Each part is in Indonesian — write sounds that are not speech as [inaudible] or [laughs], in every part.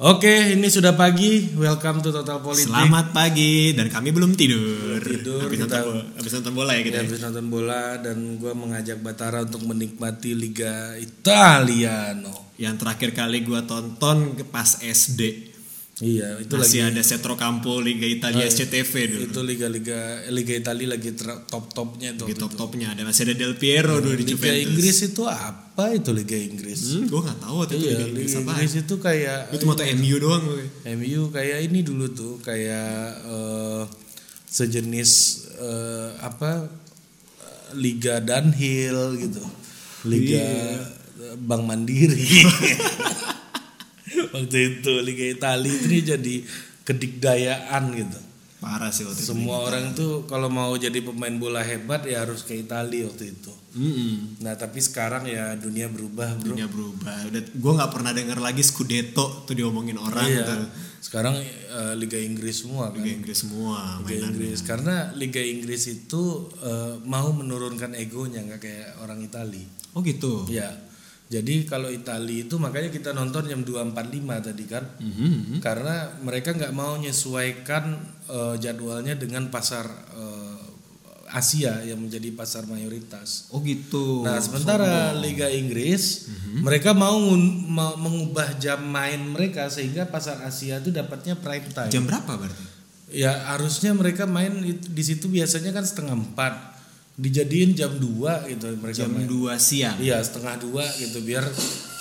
Oke, ini sudah pagi. Welcome to Total Politik. Selamat pagi dan kami belum tidur. tidur, Habis, kita- nonton, habis nonton bola ya kita. Ya, ya? habis nonton bola dan gue mengajak Batara untuk menikmati Liga Italiano. Yang terakhir kali gua tonton ke pas SD. Iya, itu Masih lagi ada Setro Campo Liga Italia SCTV dulu. itu liga-liga Liga Italia lagi top-topnya itu. Di top-topnya ada masih ada Del Piero dulu di Liga Juventus. Inggris itu apa itu Liga Inggris? Hmm, gua nggak tahu waktu itu Iya, Liga Liga Inggris apa. Inggris itu kayak Itu moto MU doang gue. MU kayak ini dulu tuh kayak eh, sejenis eh, apa eh, Liga Dunhill gitu Liga eh, Bank Mandiri [laughs] waktu itu Liga Italia ini jadi kedikdayaan gitu Parah sih waktu itu. semua orang tuh kalau mau jadi pemain bola hebat ya harus ke Italia waktu itu Mm-mm. nah tapi sekarang ya dunia berubah bro Dunia berubah. Udah gua nggak pernah denger lagi Scudetto tuh diomongin orang Iya. tuh. sekarang eh, Liga Inggris semua kan Liga Inggris semua Liga mainan. Inggris karena Liga Inggris itu eh, mau menurunkan egonya nggak kayak orang Itali. Oh gitu. Ya. Jadi kalau Itali itu makanya kita nonton jam 2.45 tadi kan. Mhm. Karena mereka nggak mau menyesuaikan eh, jadwalnya dengan pasar eh, Asia yang menjadi pasar mayoritas. Oh gitu. Nah, sementara Liga Inggris mereka mau, mengubah jam main mereka sehingga pasar Asia itu dapatnya prime time. Jam berapa berarti? Ya harusnya mereka main di situ biasanya kan setengah empat dijadiin jam 2 gitu mereka Jam main. 2 siang. Iya setengah dua gitu biar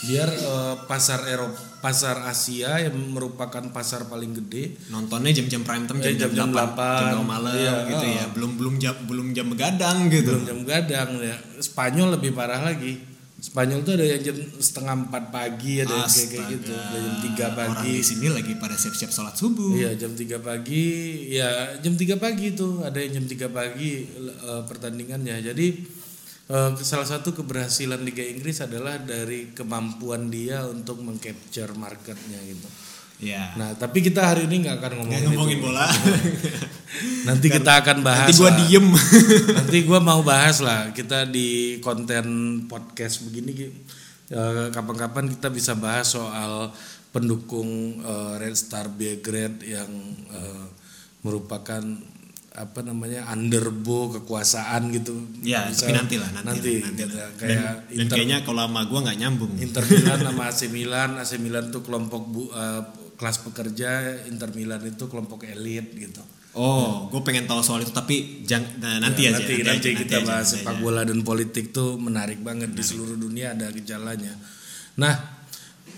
biar eh, pasar Eropa pasar Asia yang merupakan pasar paling gede Nontonnya jam-jam prime time Eh, jam-jam jam-jam 8, delapan. jam 2 malam Iya, gitu oh. ya. Belum belum jam belum jam begadang gitu. belum jam gadang ya Spanyol lebih parah lagi Spanyol tuh ada yang jam setengah empat pagi ada yang kayak, gitu ada jam tiga Orang pagi di sini lagi pada siap-siap sholat subuh. Iya jam 3 pagi ya jam 3 pagi tuh ada yang jam 3 pagi eh, pertandingannya. Jadi eh, salah satu keberhasilan Liga Inggris adalah dari kemampuan dia untuk mengcapture marketnya gitu. Iya. Nah tapi kita hari ini nggak akan ngomongin, Nggak ngomongin itu. bola. [laughs] Nanti kita akan bahas. Nanti gua diem. [laughs] Nanti gua mau bahas lah kita di konten podcast begini. eh, Kapan-kapan kita bisa bahas soal pendukung eh, Red Star Belgrade yang eh, merupakan apa namanya underbo kekuasaan gitu. ya, Bisa tapi nanti lah nanti. nanti, lah, nanti lah. kayak dan, dan Inter, kayaknya kalau sama gua nggak nyambung. Inter Milan sama AC Milan, AC Milan tuh kelompok bu, eh, kelas pekerja, Inter Milan itu kelompok elit gitu. Oh, gue pengen tahu soal itu tapi jang, nah, nanti Ya, aja. nanti, nanti aja, kita bahas nanti sepak aja. bola dan politik tuh menarik banget di seluruh dunia ada gejalanya. Nah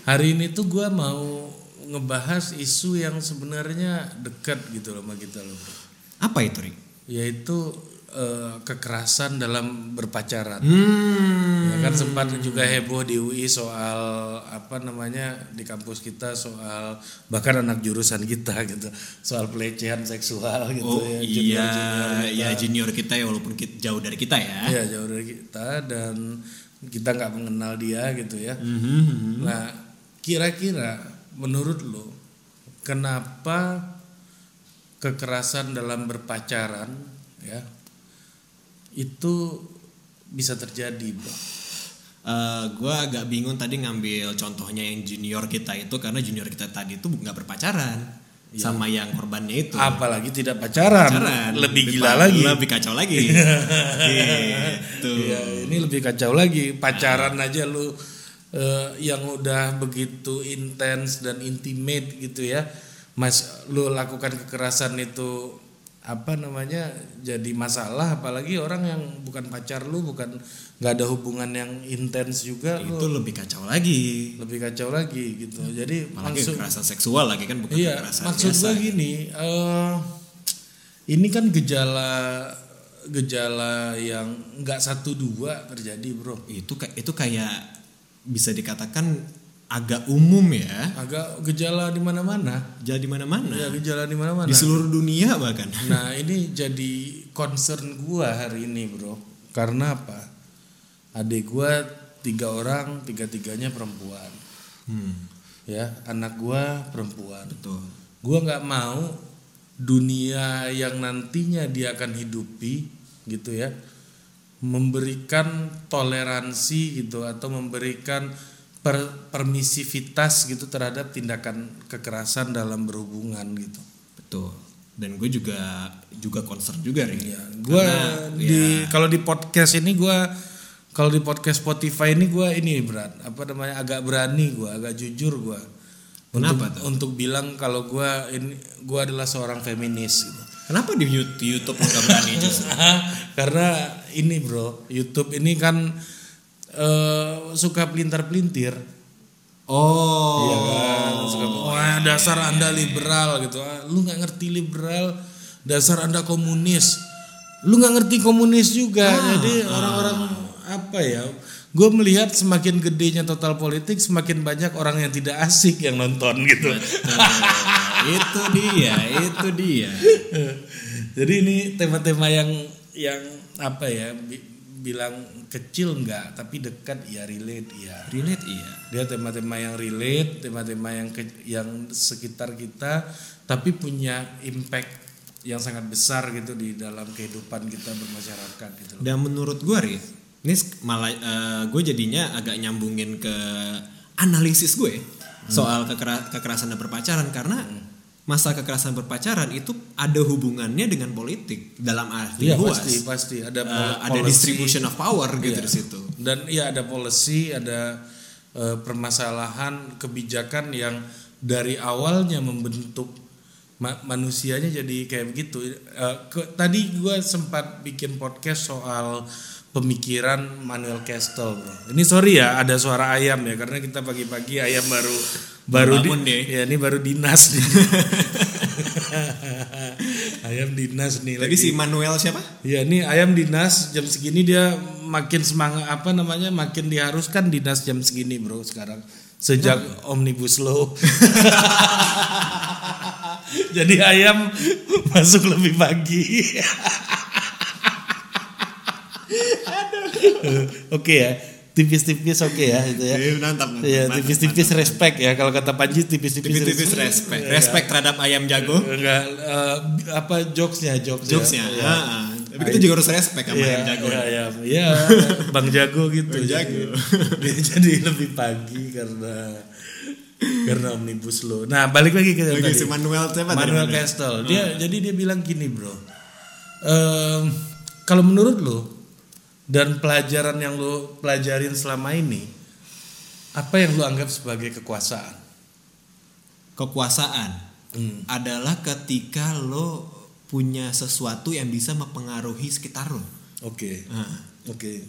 hari ini tuh gue mau ngebahas isu yang sebenarnya dekat gitu loh sama kita loh. Apa itu, Rik? yaitu eh, kekerasan dalam berpacaran. Hmm. Ya kan sempat juga heboh di UI soal apa namanya di kampus kita soal bahkan anak jurusan kita [laughs] gitu soal pelecehan seksual gitu Oh ya. iya, junior-junior ya junior kita ya walaupun kita, jauh dari kita ya. Iya jauh dari kita dan kita nggak mengenal dia gitu ya. Mhm. Nah kira-kira menurut lo kenapa kekerasan dalam berpacaran ya itu bisa terjadi bro? Eh, gue agak bingung tadi ngambil contohnya yang junior kita itu karena junior kita tadi itu nggak berpacaran sama yang korbannya itu. Apalagi tidak pacaran, Pacaran. lebih gila pa- lagi. Lebih kacau lagi. [laughs] gitu. Iya, ini lebih kacau lagi. Pacaran aja lu eh, yang udah begitu intens dan intimate gitu ya. Mas lu lakukan kekerasan itu apa namanya jadi masalah apalagi orang yang bukan pacar lu bukan nggak ada hubungan yang intens juga lu Itu lebih kacau lagi. lebih kacau lagi gitu jadi Apalagi maksud kekerasan seksual lagi kan bukan iya kekerasan maksud biasa. gua gini eh, ini kan gejala gejala yang nggak satu dua terjadi bro Itu itu kayak bisa dikatakan agak umum ya. agak gejala di mana-mana Jadi mana-mana. ya gejala di mana-mana Di seluruh dunia bahkan. nah ini jadi concern gua hari ini bro karena apa adik gua tiga orang tiga tiganya perempuan Hmm, ya anak gua perempuan betul. gua nggak mau dunia yang nantinya dia akan hidupi gitu ya memberikan toleransi gitu atau memberikan per- permisivitas gitu terhadap tindakan kekerasan dalam berhubungan gitu. betul dan gue juga juga concern juga nih Ya, gua di kalau di podcast ini gua kalau di podcast Spotify ini gua ini berat apa namanya agak berani gua, agak jujur. Untuk Kenapa tuh? untuk bilang kalau gua ini gua adalah seorang feminis gitu. kenapa di YouTube, lo gak berani justru [laughs] Karena ini bro, YouTube ini kan eh, suka pelintar-pelintir. oh Iya kan, suka, wah dasar anda liberal gitu, Ah, lu nggak ngerti liberal, dasar anda komunis, lu nggak ngerti komunis juga, jadi orang-orang apa ya? Gue melihat semakin gedenya total politik, semakin banyak orang yang tidak asik yang nonton gitu. Itu dia itu dia jadi ini tema-tema yang yang apa ya? Bi- bilang kecil enggak, tapi dekat ya relate ya. relate iya dia tema-tema yang relate, tema-tema yang ke- yang sekitar kita, tapi punya impact yang sangat besar gitu di dalam kehidupan kita bermasyarakat gitu loh. Dan menurut gue Ri, ini malah gue jadinya agak nyambungin ke analisis gue soal kekera- kekerasan dan berpacaran karena masa kekerasan berpacaran itu ada hubungannya dengan politik dalam arti Iya luas. pasti pasti ada Eh, pol- ada policy. distribution of power gitu Iya. di situ. dan iya ada policy, ada eh, permasalahan kebijakan yang dari awalnya membentuk ma- manusianya jadi kayak begitu. Eh, ke- tadi gue sempat bikin podcast soal pemikiran Manuel Castle, bro. Ini sorry ya, ada suara ayam ya, karena kita pagi-pagi ayam baru baru di, Bangun ya ini baru dinas nih. [laughs] ayam dinas nih Tadi si Manuel siapa? Ya ini ayam dinas jam segini dia makin semangat apa namanya makin diharuskan dinas jam segini bro sekarang sejak omnibus law. [laughs] Jadi ayam masuk lebih pagi. [laughs] [laughs] Oke ya, tipis-tipis oke ya itu ya. Iya, mantap, mantap, Iya, mantap, tipis-tipis respect ya kalau kata Panji tipis-tipis Tipis-tipis respect. Respect terhadap ayam jago. Enggak eh, apa jokesnya jokes Jokesnya. ya. Ah. Tapi kita juga harus respect sama ayam jago. Iya, iya, iya, [laughs] Bang Jago gitu. Bang Jago. Jadi, [laughs] jadi lebih pagi karena karena omnibus law. Nah, balik lagi ke Oke, tadi. si Manuel siapa? Manuel Castle. Dia jadi dia bilang gini, Bro. Ehm, kalau menurut lo dan pelajaran yang lo pelajarin selama ini apa yang lo anggap sebagai kekuasaan? Kekuasaan Hmm. adalah ketika lo punya sesuatu yang bisa mempengaruhi sekitar lo. Oke. Nah, Oke.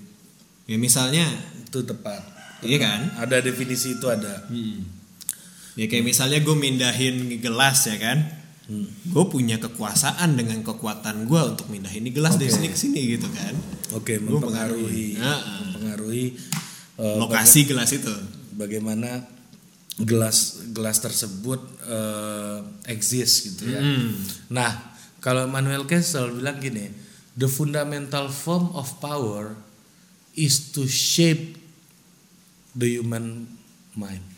ya misalnya, Itu tepat. iya kan? Ada definisi itu ada. Ya kayak misalnya gue mindahin gelas ya kan, Hmm. gue punya kekuasaan dengan kekuatan gue untuk mindahin ini gelas dari sini ke sini gitu kan. Oke, Gua mempengaruhi, mempengaruhi. Mempengaruhi eh, Lokasi gelas itu. bagaimana gelas gelas tersebut eh, exist gitu ya. Hmm. Nah, kalau Manuel Kessel bilang gini, the fundamental form of power is to shape the human mind.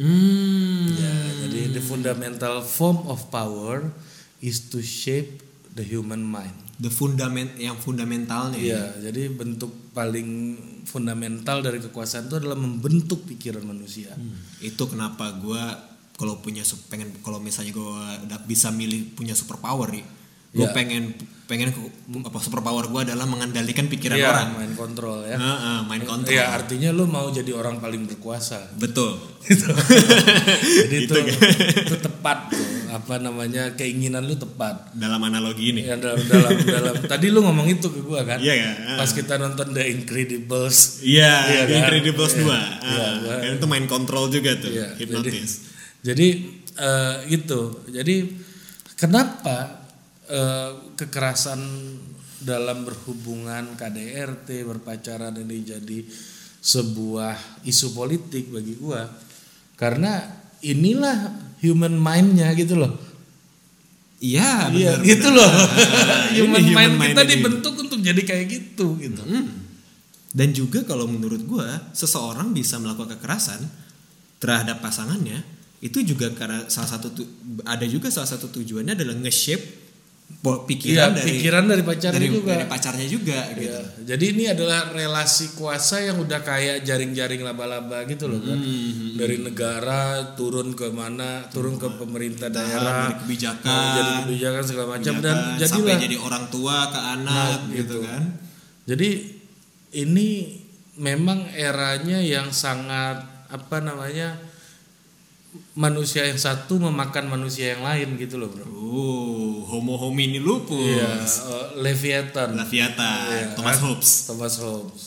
Hmm. Ya, jadi the fundamental form of power is to shape the human mind. The fundament yang fundamentalnya. ya. Iya, jadi bentuk paling fundamental dari kekuasaan itu adalah membentuk pikiran manusia. Hmm. Itu kenapa gue kalau punya pengen kalau misalnya gue bisa milih punya superpower nih, gue Ya. pengen pengen apa superpower gue adalah mengendalikan pikiran Iya, orang. main kontrol ya. Heeh, main kontrol. Iya, artinya lu mau jadi orang paling berkuasa. Betul. [laughs] Gitu. jadi itu Gitu, itu tepat tuh. Apa namanya? keinginan lu tepat. Dalam analogi ini. Ya dalam dalam dalam [laughs] tadi lu ngomong itu ke gua kan? Iya kan? Pas kita nonton The Incredibles. Iya, Iya The kan? Incredibles Iya, 2. iya, Ah, gua- kan itu main kontrol juga tuh, Iya, hipnotis. Jadi eh, gitu. Jadi kenapa eh, kekerasan dalam berhubungan KDRT berpacaran ini jadi sebuah isu politik bagi gua karena inilah human mind-nya gitu loh. Iya, Iya, gitu benar. loh. [laughs] Ini human, mind, kita ini. dibentuk untuk jadi kayak gitu gitu. Hmm. Dan juga kalau menurut gua, seseorang bisa melakukan kekerasan terhadap pasangannya itu juga karena salah satu tu- ada juga salah satu tujuannya adalah nge-shape Iya, pikiran dari pikiran dari pacarnya dari, juga. dari pacarnya juga gitu. Iya. Jadi ini adalah relasi kuasa yang udah kayak jaring-jaring laba-laba gitu loh kan. Hmm. Dari negara turun ke mana, turun ke pemerintah daerah, dari kebijakan, Nah, jadi kebijakan segala macam dan kebijakan, sampai jadilah jadi orang tua ke anak gitu, kan. Jadi ini memang eranya yang sangat apa namanya manusia yang satu memakan manusia yang lain gitu loh bro. Oh, homo homini lupus. Iya, eh, Leviathan. Laviata, Iya, Thomas kan? Hobbes. Thomas Hobbes.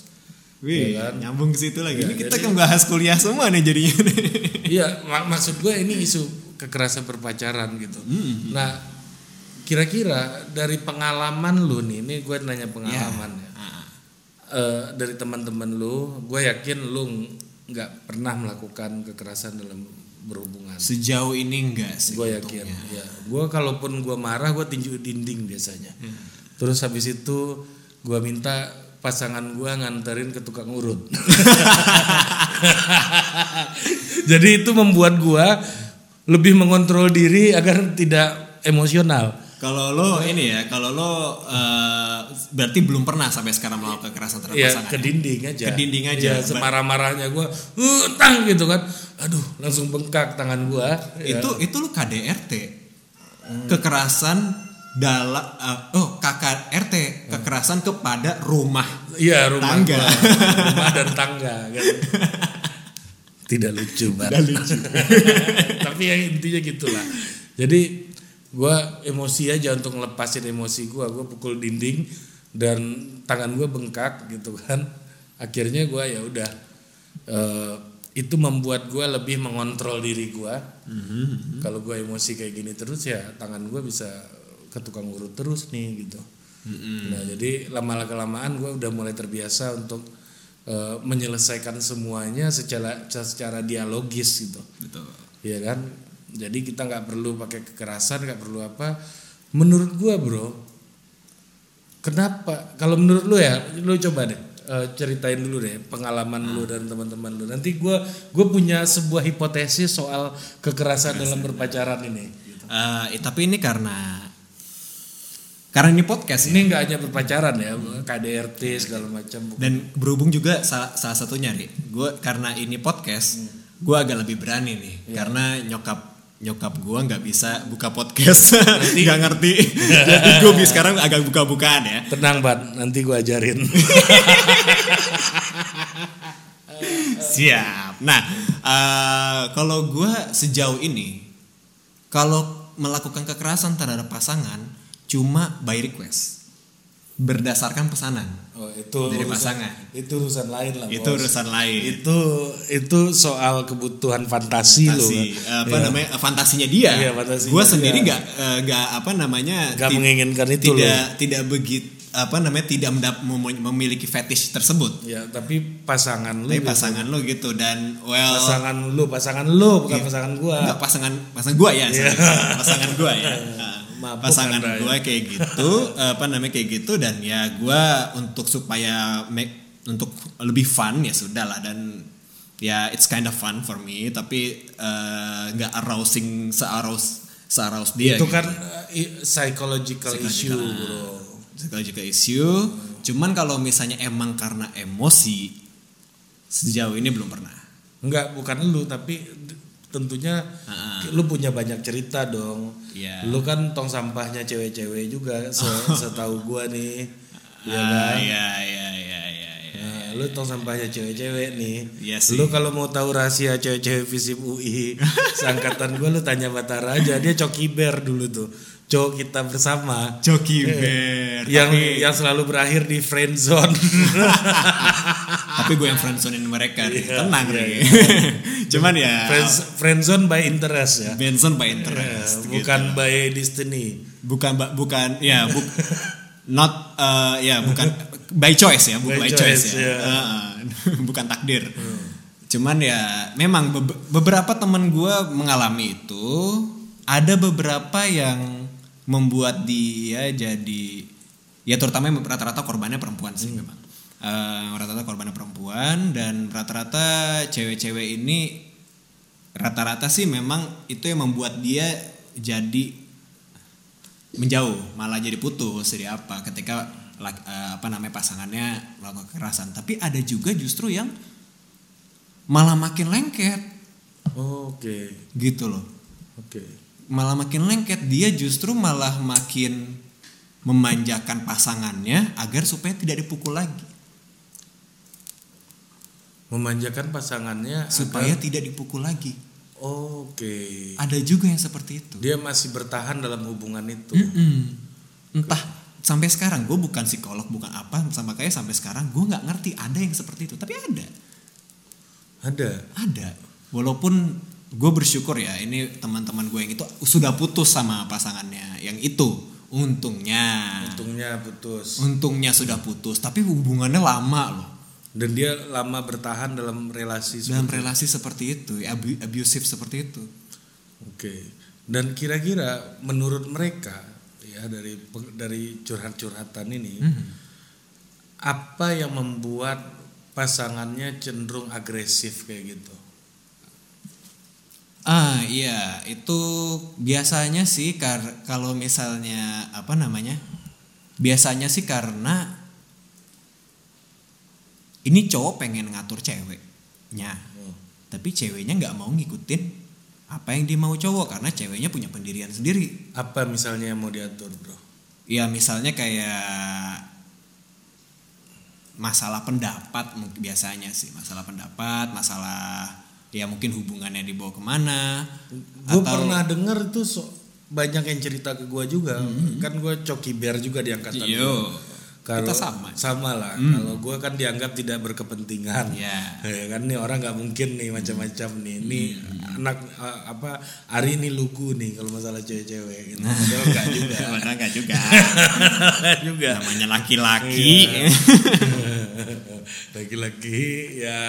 Wih, Iya kan? nyambung ke situ lagi. Iya, Ini kita jadi- kan bahas kuliah semua nih jadinya. [laughs] Iya, mak- maksud gue ini isu kekerasan berpacaran gitu. Hmm. Nah, kira-kira dari pengalaman lu nih, ini gue nanya pengalaman ya. Ah, Eh, dari teman-teman lu, gue yakin lu nggak pernah melakukan kekerasan dalam berhubungan. Sejauh ini enggak sih. Gue yakin. Ya, gue kalaupun gue marah, gue tinju dinding biasanya. Terus habis itu gue minta pasangan gue nganterin ke tukang urut. [laughs] Jadi itu membuat gue lebih mengontrol diri agar tidak emosional. Kalau lo ini ya, kalau lo eh, berarti belum pernah sampai sekarang melakukan kekerasan terhadap Ya pasangan. ke dinding aja. Ke dinding aja. Ya, semarah-marahnya gue, uh, tang gitu kan. Aduh, langsung bengkak tangan gue. Ya. Itu itu lo KDRT. Kekerasan dalam eh, oh KKRT, kekerasan kepada rumah. Iya rumah Tangga. gua. rumah dan [laughs] tangga kan. Tidak lucu banget. lucu. [laughs] Tapi ya intinya gitulah. Jadi gua emosi aja untuk ngelepasin emosi gua. Gua pukul dinding dan tangan gua bengkak gitu kan. Akhirnya gua ya udah eh, itu membuat gua lebih mengontrol diri gua. Kalau gua emosi kayak gini terus ya tangan gua bisa ke tukang urut terus nih gitu. Nah jadi lama kelamaan gue udah mulai terbiasa untuk eh, menyelesaikan semuanya secara secara dialogis gitu, Betul. ya kan? Jadi kita nggak perlu pakai kekerasan, nggak perlu apa. Menurut gue bro, kenapa? Kalau menurut lu ya, lu coba deh eh, ceritain dulu deh pengalaman lu dan teman-teman lu. Nanti gue gue punya sebuah hipotesis soal kekerasan dalam berpacaran ini. Eh, tapi ini karena karena ini podcast ya. Ini nggak hanya berpacaran ya, KDRT segala macam. dan berhubung juga salah, salah satunya nih gue karena ini podcast gue agak lebih berani nih karena nyokap nyokap gue nggak bisa buka podcast. [laughs] Nggak ngerti. [laughs] Jadi gue bisa sekarang agak buka-bukaan ya. Tenang Bat, nanti gue ajarin. [laughs] siap. Nah eh, kalau gue sejauh ini kalau melakukan kekerasan terhadap pasangan cuma by request berdasarkan pesanan Oh, itu Dari urusan- pasangan. Itu urusan lain lah. itu bos. urusan lain Itu itu soal kebutuhan fantasi, lo. fantasi apa Iya. namanya fantasinya dia Iya, fantasinya gue sendiri nggak eh, nggak apa namanya Gak ti- menginginkan itu tidak loh. tidak begitu apa namanya tidak memiliki fetish tersebut Ya, tapi pasangan lu tapi gitu. pasangan lo gitu dan well pasangan lu, pasangan lu bukan Iya. pasangan gua. Enggak pasangan pasangan gua ya, sorry. pasangan gua ya. [laughs] Mabuk pasangan gua kayak gitu, [laughs] apa namanya kayak gitu dan ya gua untuk supaya make untuk lebih fun ya sudah lah dan ya it's kind of fun for me tapi eh, nggak arousing searous searous dia itu gitu. kan uh, i- psychological, issue, Bro. psychological issue. Cuman kalau misalnya emang karena emosi sejauh ini belum pernah. Enggak, bukan lu tapi tentunya lu punya banyak cerita dong. Iya. Lu kan tong sampahnya cewek-cewek juga se- [laughs] setahu gua nih. Ya Ah, kan? Iya iya iya iya iya. Nah, lu tong sampahnya cewek-cewek nih. Iya sih. Lu kalau mau tahu rahasia cewek-cewek Visip UI, [laughs] seangkatan gua lu tanya Batara aja, dia coki bear dulu tuh. Cowok kita bersama. Joki Bear. yang tapi, yang selalu berakhir di friend zone. [laughs] tapi gue yang friendzonein mereka nih. Iya, Tenang iya, nih. [laughs] Cuman ya friends friend zone by interest ya. Benson by interest. gitu. Bukan by destiny. Bukan bukan ya buk, not uh, ya bukan by choice ya, bukan by, By choice, choice, ya. ya. Hmm. Heeh. bukan takdir. Cuman ya memang bebe- beberapa teman gue mengalami itu. Ada beberapa yang membuat dia jadi ya terutama rata-rata korbannya perempuan sih memang. Eh, rata-rata korbannya perempuan dan rata-rata cewek-cewek ini rata-rata sih memang itu yang membuat dia jadi menjauh malah jadi putus jadi apa ketika eh, apa namanya pasangannya melakukan kekerasan tapi ada juga justru yang malah makin lengket Oke. gitu loh Oke. Malah makin lengket dia justru malah makin memanjakan pasangannya agar supaya tidak dipukul lagi Memanjakan pasangannya supaya agar- tidak dipukul lagi Oke. ada juga yang seperti itu Dia masih bertahan dalam hubungan itu. Mm-mm. entah sampai sekarang gue bukan psikolog bukan apa sama kayak sampai sekarang gue nggak ngerti ada yang seperti itu tapi ada Ada. ada walaupun gue bersyukur ya ini teman-teman gue yang itu sudah putus sama pasangannya yang itu untungnya Untungnya putus. untungnya sudah putus tapi hubungannya lama loh Dan dia lama bertahan dalam relasi dalam seperti relasi seperti itu abu- abusive seperti itu Oke. Dan kira-kira menurut mereka ya dari dari curhat-curhatan ini Hmm. apa yang membuat pasangannya cenderung agresif kayak gitu? Ah iya itu biasanya sih kar kalau misalnya apa namanya biasanya sih karena ini cowok pengen ngatur ceweknya Oh. tapi ceweknya nggak mau ngikutin apa yang dia mau cowok karena ceweknya punya pendirian sendiri Apa misalnya yang mau diatur, Bro? ya misalnya kayak masalah pendapat biasanya sih masalah pendapat masalah ya mungkin hubungannya dibawa ke mana Gue atau- pernah denger tuh so- banyak yang cerita ke gue juga. Kan gue coki bear juga di angkatan. Hmm. Yo. gua. Kalau Kita sama. sama lah. Kalau gue kan dianggap tidak berkepentingan. Ya. [laughs] Ya kan nih orang nggak mungkin nih macam-macam nih. Ini Hmm. anak eh, apa Ari ini lugu nih kalau masalah cewek-cewek. Gitu. [laughs] Padahal enggak juga. [laughs] Padahal enggak juga. Juga. Namanya laki-laki. Iya. Laki-laki ya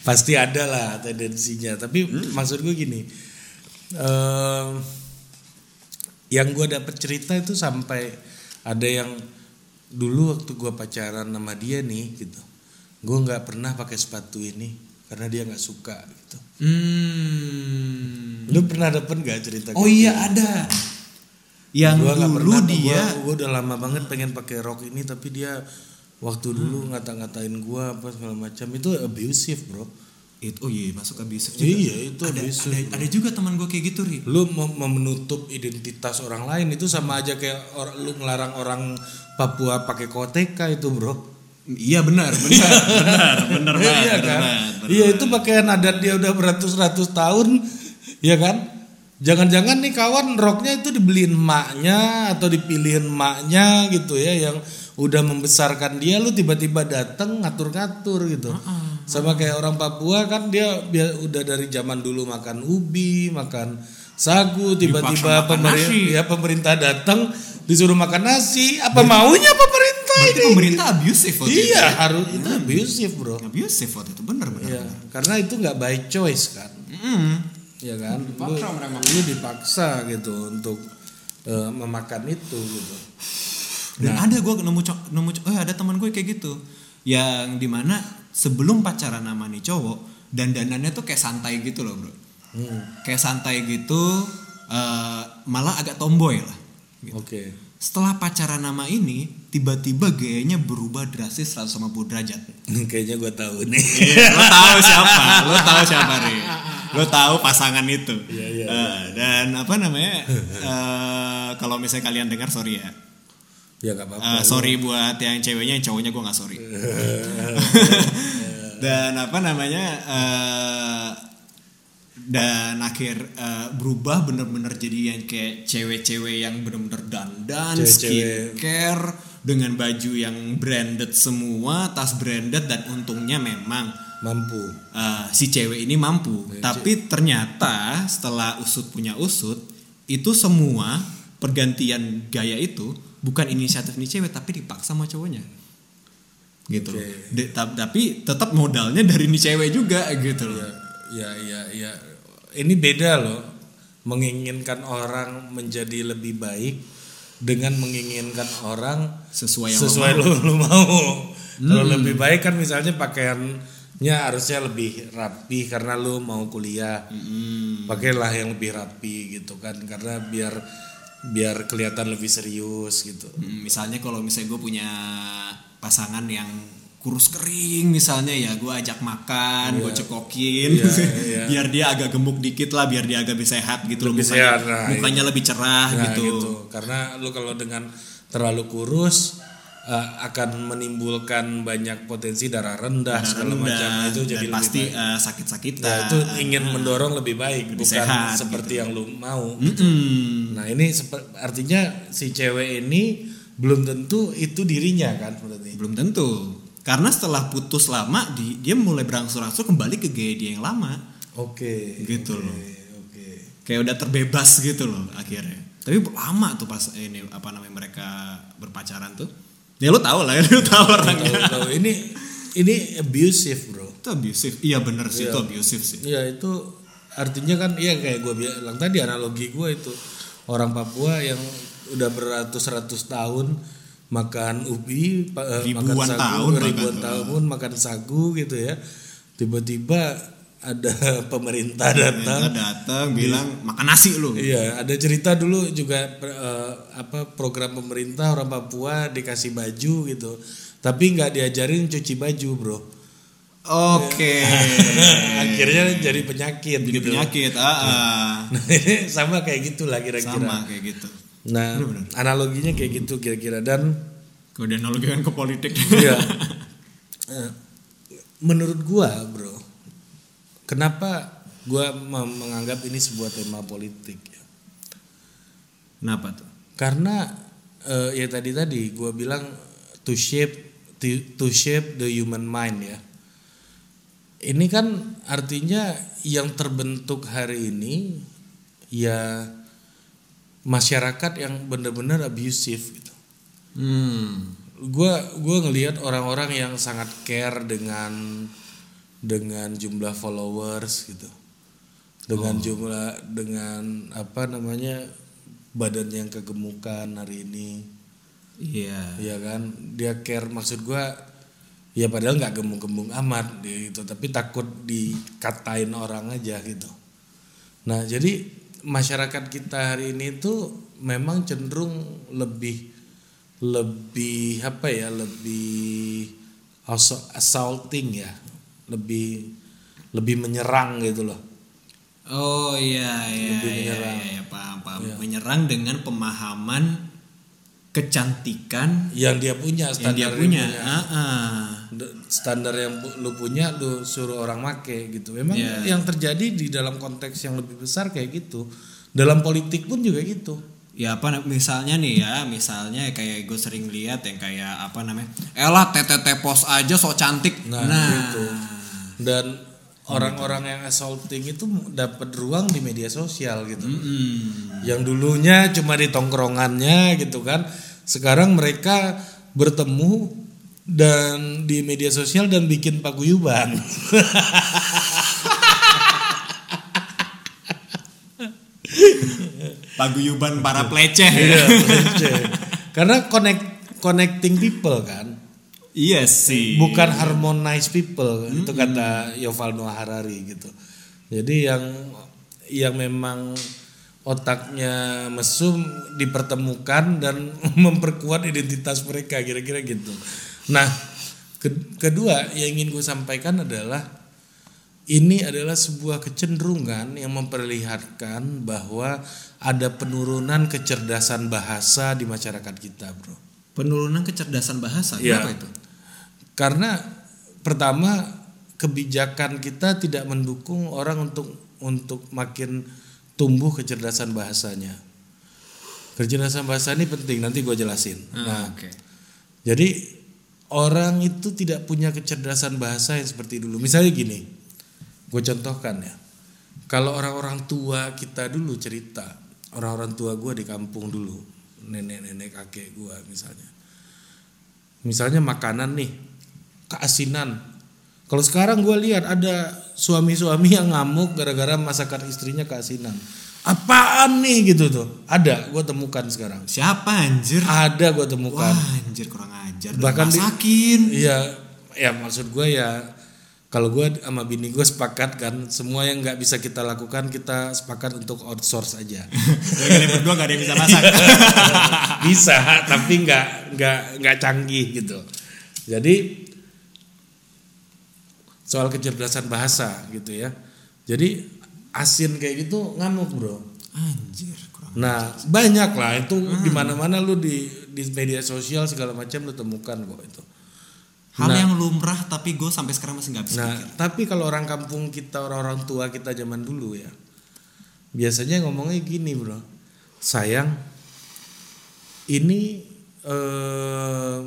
pasti ada lah tendensinya. Tapi maksud gue gini, em, yang gue dapet cerita itu sampai ada yang dulu waktu gue pacaran sama dia nih gitu, gue nggak pernah pakai sepatu ini karena dia nggak suka gitu. Hmm. Lu pernah dapet gak cerita? Oh kayak iya ada. Yang Gua dulu pernah, dia gua, gua udah lama banget pengen pakai rok ini tapi dia waktu dulu Hmm. ngata-ngatain gua apa segala macam itu abusive bro itu oh iya masuk abusive juga. iya itu ada, abusive ada, ada juga teman gue kayak gitu ri. lu mau, mau menutup identitas orang lain itu sama aja kayak or, lu ngelarang orang Papua pakai koteka itu bro? Iya benar, benar, benar, benar banget. iya kan? benar, benar. iya itu pakaian adat dia udah beratus-ratus tahun ya kan? Jangan-jangan nih kawan roknya itu dibeliin maknya atau dipilihin maknya gitu ya yang udah membesarkan dia lu tiba-tiba dateng ngatur-ngatur gitu. Sama kayak orang Papua kan dia dia udah dari zaman dulu makan ubi makan sagu tiba-tiba pemerintah nasi. ya pemerintah datang disuruh makan nasi apa maunya pemerintah Berarti ini pemerintah abusive waktu itu. iya harus itu abusive bro Abusive waktu itu benar benar. Iya, karena itu nggak by choice kan, Mm. ya kan? Lu, lu dipaksa gitu untuk eh, memakan itu gitu. Dan ada gue nemu co- nemu co- eh ada teman gue kayak gitu yang di mana sebelum pacaran sama nih cowok dan dandannya tuh kayak santai gitu loh bro. Hmm, Kayak santai gitu eh, malah agak tomboy lah. gitu. Oke. Setelah pacaran nama ini tiba-tiba gayanya berubah drastis 150 derajat. [laughs] Kayaknya gue tahu nih. lo tahu siapa? Lo tahu siapa nih? Lo tahu pasangan itu. Iya, iya, Eh, dan apa namanya? eh, kalau misalnya kalian dengar sorry ya. ya nggak apa-apa. Eh, sorry buat yang ceweknya, yang cowoknya gue nggak sorry. [laughs] [laughs] dan apa namanya? eh, dan akhir eh, berubah bener-bener jadi yang kayak cewek-cewek yang bener-bener dandan, Cewek-cewek. skincare dengan baju yang branded semua, tas branded dan untungnya memang Mampu. eh, si cewek ini mampu. Tapi ternyata setelah usut punya usut, itu semua pergantian gaya itu bukan inisiatif nih cewek tapi dipaksa sama cowoknya. Gitu. loh. Oke. De- ta- tapi tetap modalnya dari nih cewek juga gitu loh. Ya, ya, ya. Ini beda loh. Menginginkan orang menjadi lebih baik dengan menginginkan orang Sesuai yang lo sesuai lu, lu mau. Kalau lebih baik kan misalnya pakaiannya harusnya lebih rapi karena lu mau kuliah. Hmm. Pakailah yang lebih rapi gitu kan karena biar biar kelihatan lebih serius gitu Hmm, misalnya kalau misalnya gue punya pasangan yang kurus kering misalnya ya gue ajak makan gue cekokin Iya, iya. [laughs] biar dia agak gemuk dikit lah biar dia agak lebih sehat gitu Lebih loh sehat, mukanya, nah, mukanya lebih cerah Nah, gitu. gitu. Karena lu kalau dengan terlalu kurus eh, akan menimbulkan banyak potensi darah rendah segala Rendah, macam itu dan jadi lebih pasti baik. eh, sakit-sakitan Nah, itu ingin mendorong lebih baik bukan sehat, seperti gitu. yang lu mau. Mm-mm. Nah, ini artinya si cewek ini belum tentu itu dirinya kan berarti. belum tentu karena setelah putus lama di, dia mulai berangsur-angsur kembali ke gaya dia yang lama Oke. Gitu oke, loh. Oke. kayak udah terbebas gitu loh akhirnya tapi lama tuh pas ini apa namanya mereka berpacaran tuh ya lu tahu lah ya lu tahu orangnya Tahu- tahu. ini ini abusive, Bro. itu abusive iya bener sih Iya. itu abusive sih Ya itu artinya kan iya kayak gue bilang tadi analogi gue itu orang Papua yang udah beratus-ratus tahun makan ubi pa- eh, makan Ribuan sagu, tahun ribuan tahun makan sagu gitu ya tiba-tiba ada [laughs] pemerintah datang Ternyata datang bilang makan nasi lu Iya, ada cerita dulu juga eh, apa program pemerintah orang Papua dikasih baju gitu, tapi nggak diajarin cuci baju, bro. oke [laughs] Akhirnya jadi penyakit jadi gitu. penyakit ah, ah. Nah, [laughs] sama kayak gitulah kira-kira. sama kayak gitu Nah, analoginya kayak gitu kira-kira. Dan kalau dianalogikan ke politik. Iya. [laughs] Eh, menurut gua, bro, kenapa gua menganggap ini sebuah tema politik ya? kenapa tuh? Karena eh, ya tadi tadi gue bilang to shape to, to shape the human mind ya. Ini kan artinya yang terbentuk hari ini ya masyarakat yang benar-benar abusive gitu. Hmm. Gue gua ngelihat orang-orang yang sangat care dengan dengan jumlah followers gitu. Dengan jumlah dengan apa namanya badan yang kegemukan hari ini. Iya. Ya kan? Dia care maksud gua ya padahal nggak gemuk-gemuk amat gitu tapi takut dikatain orang aja gitu. Nah jadi masyarakat kita hari ini tuh memang cenderung lebih lebih apa ya lebih assaulting ya lebih lebih menyerang gitu loh Oh iya iya Lebih iya, menyerang. iya, iya, paham paham. Menyerang dengan pemahaman kecantikan yang dia punya yang dia punya. Ah, ah. Standar yang lu punya lu suruh orang make gitu. Memang Iya. yang terjadi di dalam konteks yang lebih besar kayak gitu. Dalam politik pun juga gitu. Ya apa misalnya nih ya, misalnya kayak gue sering lihat yang kayak apa namanya? Elah TTT pos aja sok cantik. nah, Nah, gitu. Dan orang-orang yang assaulting itu dapat ruang di media sosial gitu. Mm, yang dulunya cuma di tongkrongannya gitu kan. Sekarang mereka bertemu dan di media sosial dan bikin paguyuban paguyuban [laughs] para peleceh. Iya, pelece. Karena connect connecting people kan, iya sih. bukan harmonize people itu kata Yuval Noah Harari gitu. Jadi yang yang memang otaknya mesum dipertemukan dan [laughs] memperkuat identitas mereka kira-kira gitu. Nah, ke- kedua yang ingin gue sampaikan adalah ini adalah sebuah kecenderungan yang memperlihatkan bahwa ada penurunan kecerdasan bahasa di masyarakat kita, bro. Penurunan kecerdasan bahasa. Iya. Kenapa itu? Karena pertama kebijakan kita tidak mendukung orang untuk untuk makin tumbuh kecerdasan bahasanya. Kecerdasan bahasa ini penting, nanti gue jelasin. Ah, Nah, oke. jadi orang itu tidak punya kecerdasan bahasa yang seperti dulu. Misalnya gini, gue contohkan ya. Kalau orang-orang tua kita dulu cerita, orang-orang tua gue di kampung dulu, nenek-nenek kakek gue misalnya. Misalnya makanan nih, keasinan. Kalau sekarang gue lihat ada suami-suami yang ngamuk gara-gara masakan istrinya keasinan. Apaan nih gitu tuh? Ada, gue temukan sekarang. Siapa anjir? Ada gue temukan. Wah, anjir kurang ajar. Bahkan di- Masakin. Iya, ya maksud gue ya kalau gue sama bini gue sepakat kan semua yang nggak bisa kita lakukan kita sepakat untuk outsource aja [laughs] kalian berdua gak ada yang bisa masak [laughs] bisa tapi nggak nggak nggak canggih gitu jadi soal kecerdasan bahasa gitu ya jadi asin kayak gitu ngamuk bro. Anjir kurang nah banyak lah. Itu di mana mana lu di di media sosial segala macam lu temukan kok itu. Hal Nah. yang lumrah tapi gue sampai sekarang masih nggak bisa Nah, pikir. tapi kalau orang kampung kita, orang-orang tua kita zaman dulu ya, biasanya ngomongnya gini bro, sayang, ini eh,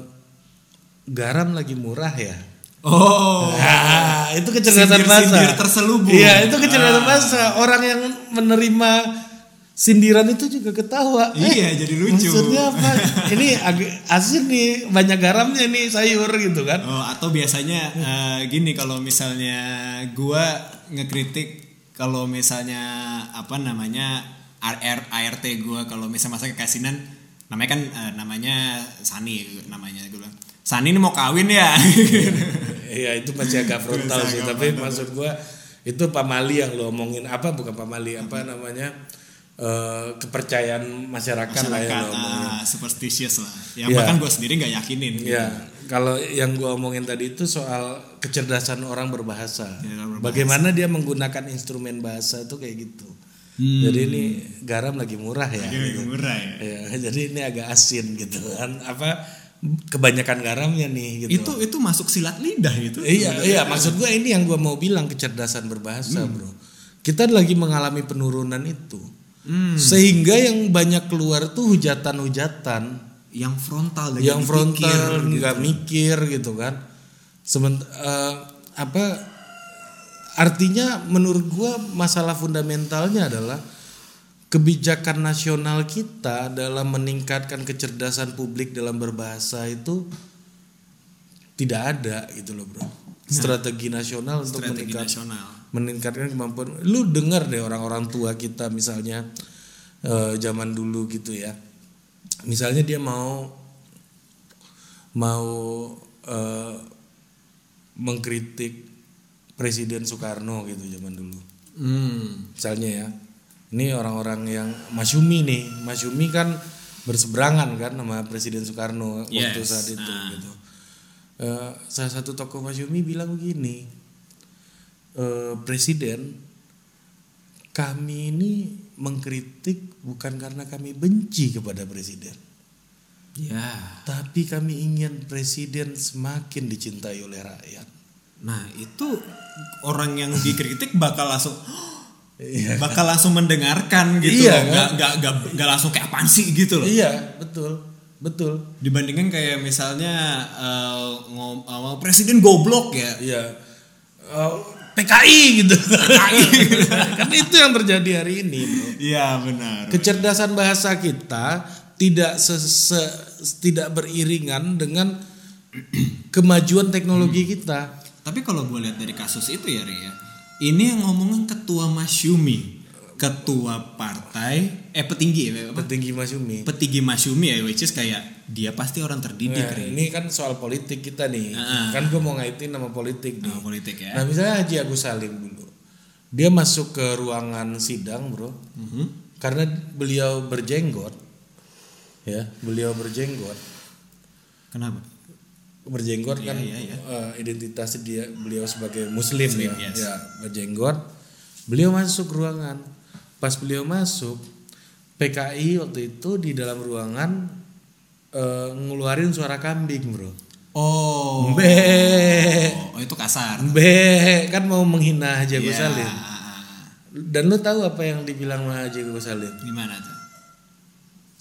garam lagi murah ya. Oh Ah, itu kecerdasan bahasa. Sindir-sindir terselubung. Iya, itu kecerdasan Ah. bahasa. Orang yang menerima sindiran itu juga ketawa. Eh, Iya, jadi lucu. Maksudnya apa? [laughs] ini agak asin nih, banyak garamnya nih sayur gitu kan. Oh, atau biasanya eh, gini kalau misalnya gua ngekritik kalau misalnya apa namanya RR ART gua kalau misalnya masa kekasinan namanya kan eh, namanya Sani namanya gue bilang. Sani ini mau kawin ya. [laughs] Iya itu masih agak frontal sih, tapi maksud gua itu pamali yang lo omongin apa bukan pamali apa namanya eh, kepercayaan masyarakat, lah yang Masyarakat lo omongin. ah, superstitious lah. Yang Iya. bahkan gue sendiri nggak yakinin. gitu. Ya, kalau yang gua omongin tadi itu soal kecerdasan orang berbahasa. Ya, berbahasa. Bagaimana dia menggunakan instrumen bahasa itu kayak gitu. Jadi ini garam lagi murah ya. Hmm. Lagi murah ya. Ya, [laughs] jadi ini agak asin gitu kan. Apa kebanyakan garamnya nih gitu. Itu itu masuk silat lidah itu. Iya, iya, maksud gue ini yang gue mau bilang kecerdasan berbahasa, Hmm. bro. Kita lagi mengalami penurunan itu, Hmm. sehingga yang banyak keluar tuh hujatan-hujatan, Yang frontal dan yang frontal pikir, nggak mikir gitu kan. Sement eh, apa artinya menurut gue masalah fundamentalnya adalah kebijakan nasional kita dalam meningkatkan kecerdasan publik dalam berbahasa itu tidak ada gitu loh bro strategi nasional untuk Nah. strategi meningkat- nasional. meningkatkan kemampuan lu dengar deh orang-orang tua kita misalnya eh, zaman dulu gitu ya misalnya dia mau mau eh, mengkritik Presiden Soekarno gitu zaman dulu Hmm. misalnya ya ini orang-orang yang Masyumi nih Masyumi kan berseberangan kan sama Presiden Soekarno waktu Yes. saat itu Ah. gitu Eh, salah satu tokoh Masyumi bilang begini eh, Presiden kami ini mengkritik bukan karena kami benci kepada Presiden Ya. tapi kami ingin Presiden semakin dicintai oleh rakyat Nah, itu orang yang dikritik bakal langsung Iya. bakal langsung mendengarkan gitu Iya, loh. Nggak, nggak, nggak, nggak langsung kayak apaan sih gitu loh. iya betul betul Dibandingkan kayak misalnya eh, ngom- eh, presiden goblok ya. Iya. Eh, PKI gitu. [laughs] kan itu yang terjadi hari ini, Bro. Iya, benar. Kecerdasan bahasa kita tidak se- tidak beriringan dengan [clears throat] kemajuan teknologi kita. Tapi kalau gue lihat dari kasus itu ya, Ria, ini yang ngomongin ketua Masyumi, ketua partai, eh petinggi ya, apa? Petinggi Masyumi. petinggi Masyumi ya, which is kayak dia pasti orang terdidik, Nah, ini kan soal politik kita nih. Ah. Kan gue mau ngaitin nama politik nih. Nah, politik ya. Nah, misalnya Haji Agus Salim dulu. Dia masuk ke ruangan sidang, Bro. Mhm. Karena beliau berjenggot. Ya, beliau berjenggot. Kenapa? Berjenggot kan iya, iya. eh, identitas dia beliau sebagai muslim, Muslim, ya, yes. ya berjenggot beliau masuk ruangan pas beliau masuk PKI waktu itu di dalam ruangan eh, ngeluarin suara kambing bro Oh. Mbe Oh, itu kasar. Mbe kan mau menghina Haji Agus Iya. Salim dan lu tahu apa yang dibilang sama Haji Agus Salim Gimana tuh?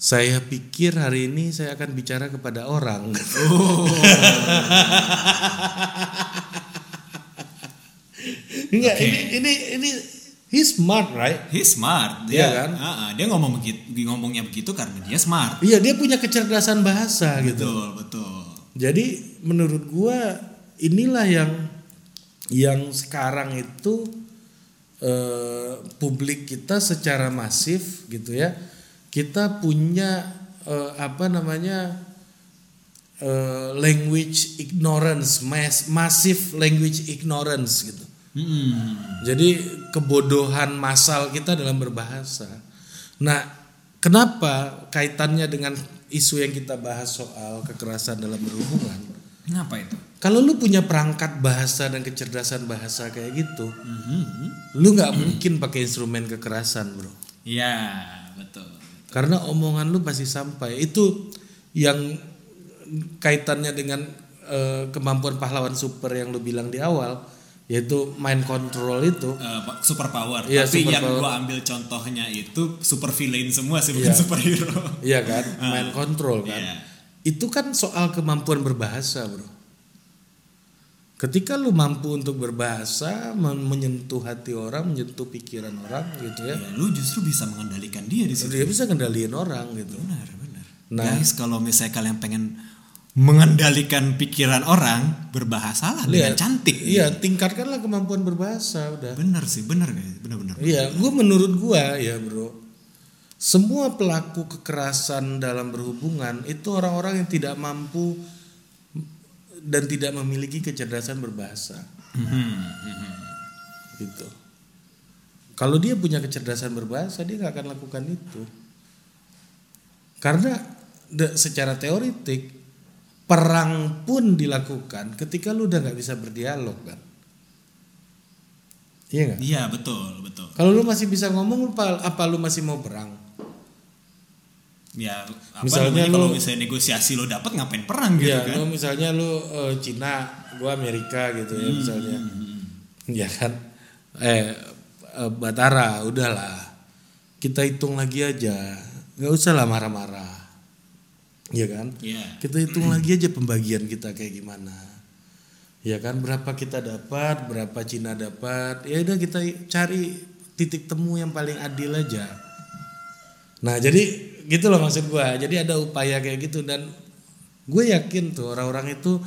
Saya pikir hari ini saya akan bicara kepada orang Oh. [laughs] Enggak, Oke. ini ini ini he's smart, right? He's smart. Iya Dia kan? Ah, ah, dia ngomong begitu, ngomongnya begitu karena dia smart. Iya, dia punya kecerdasan bahasa gitu. Betul, betul. Jadi menurut gua inilah yang yang sekarang itu eh, publik kita secara masif gitu ya. Kita punya eh, apa namanya eh, language ignorance, mass, massive language ignorance gitu. Hmm. Jadi kebodohan massal kita dalam berbahasa. Nah, kenapa kaitannya dengan isu yang kita bahas soal kekerasan dalam berhubungan? Kenapa itu? Kalau lu punya perangkat bahasa dan kecerdasan bahasa kayak gitu, Mhm. lu nggak mungkin pakai instrumen kekerasan, bro. Ya, betul. Karena omongan lu pasti sampai. Itu yang kaitannya dengan eh, kemampuan pahlawan super yang lu bilang di awal, yaitu mind control itu. Eh, super power. Iya, Tapi super yang power. gua ambil contohnya itu super villain semua sih bukan Iya. superhero. Iya kan? [laughs] Mind control kan. Iya. Itu kan soal kemampuan berbahasa, Bro. Ketika lu mampu untuk berbahasa, men- menyentuh hati orang, menyentuh pikiran orang gitu ya. Ya, lu justru bisa mengendalikan dia di situ. Dia bisa kendaliin orang gitu. Benar, benar. Nah. Guys, kalau misalnya kalian pengen mengendalikan pikiran orang, berbahasalah dengan Lihat. cantik. Iya, tingkatkanlah kemampuan berbahasa udah. Benar sih, benar guys, benar-benar. Iya, gue menurut gua ya bro, semua pelaku kekerasan dalam berhubungan itu orang-orang yang tidak mampu dan tidak memiliki kecerdasan berbahasa, gitu. Kalau dia punya kecerdasan berbahasa, dia nggak akan lakukan itu, karena de- secara teoritik perang pun dilakukan ketika lu udah nggak bisa berdialog kan, iya nggak? Iya, betul, betul. Kalau lu masih bisa ngomong, apa lu masih mau perang? Ya, apa Misalnya namanya, kalau lu- misalnya negosiasi lo dapat ngapain perang gitu Iya, kan? lu misalnya lu eh, Cina, gua Amerika gitu Hmm, ya misalnya. Ya kan? Eh, eh, Batara, udahlah. Kita hitung lagi aja. nggak usah lah marah-marah. Iya kan? Iya. Kita hitung lagi aja pembagian kita kayak gimana. Ya kan berapa kita dapat, berapa Cina dapat. Ya udah kita cari titik temu yang paling adil aja. Nah, jadi gitu loh maksud gua. Jadi ada upaya kayak gitu dan gue yakin tuh orang-orang itu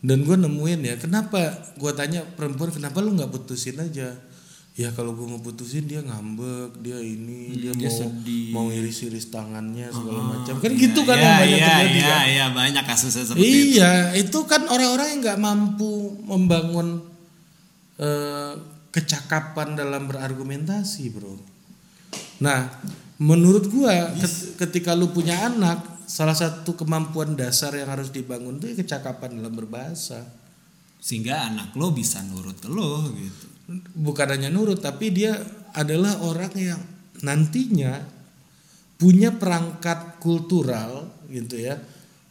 dan gue nemuin ya kenapa gue tanya perempuan kenapa lu nggak putusin aja ya kalau gue mau putusin dia ngambek dia ini dia, dia mau sedih. mau iris-iris tangannya segala macam kan Iya, gitu kan iya, yang banyak iya, terjadi iya, kan iya, banyak kasusnya seperti itu. iya itu kan orang-orang yang nggak mampu membangun eh, kecakapan dalam berargumentasi bro nah menurut gua ket- ketika lu punya anak salah satu kemampuan dasar yang harus dibangun tuh ya kecakapan dalam berbahasa Sehingga anak lo bisa nurut lo gitu. bukan hanya nurut tapi dia adalah orang yang nantinya punya perangkat kultural gitu ya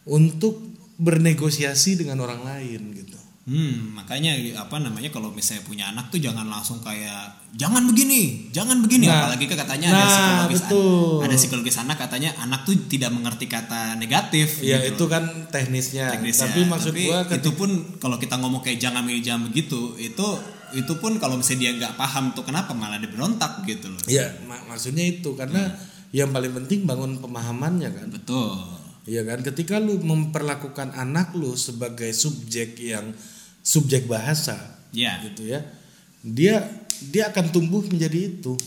untuk bernegosiasi dengan orang lain gitu. Hmm, makanya apa namanya kalau misalnya punya anak tuh jangan langsung kayak jangan begini, jangan begini. Nah, Apalagi kan katanya ada nah, psikologis betul. ada psikologis anak katanya anak tuh tidak mengerti kata negatif. Ya gitu itu loh. kan teknisnya. teknisnya. Tapi maksud Tapi gua itu ketika- pun kalau kita ngomong kayak jangan begini jangan begitu itu itu pun kalau misalnya dia nggak paham tuh kenapa malah dia berontak gitu loh. ya mak- maksudnya itu karena yang paling penting bangun pemahamannya kan. Betul. Iya kan ketika lu memperlakukan anak lu sebagai subjek yang subjek bahasa Ya. gitu ya. Dia dia akan tumbuh menjadi itu.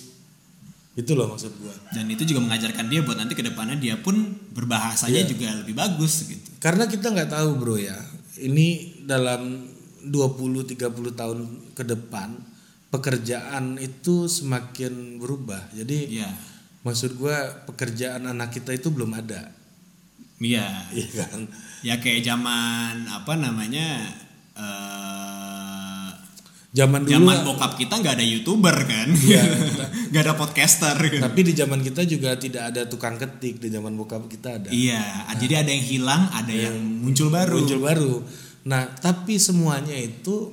Itu loh maksud gua. Dan itu juga mengajarkan dia buat nanti ke depannya dia pun berbahasanya Iya. juga lebih bagus gitu. Karena kita nggak tahu bro ya. Ini dalam 20-30 tahun ke depan pekerjaan itu semakin berubah. Jadi Iya. maksud gua pekerjaan anak kita itu belum ada. Iya. Iya kan? Ya kayak zaman apa namanya eh Zaman dulu zaman bokap kita nggak ada youtuber kan, Iya, [laughs] nggak ada podcaster. Gitu. tapi di zaman kita juga tidak ada tukang ketik di zaman bokap kita ada. Iya, jadi ada yang hilang, ada yang muncul baru. muncul baru. Nah, tapi semuanya itu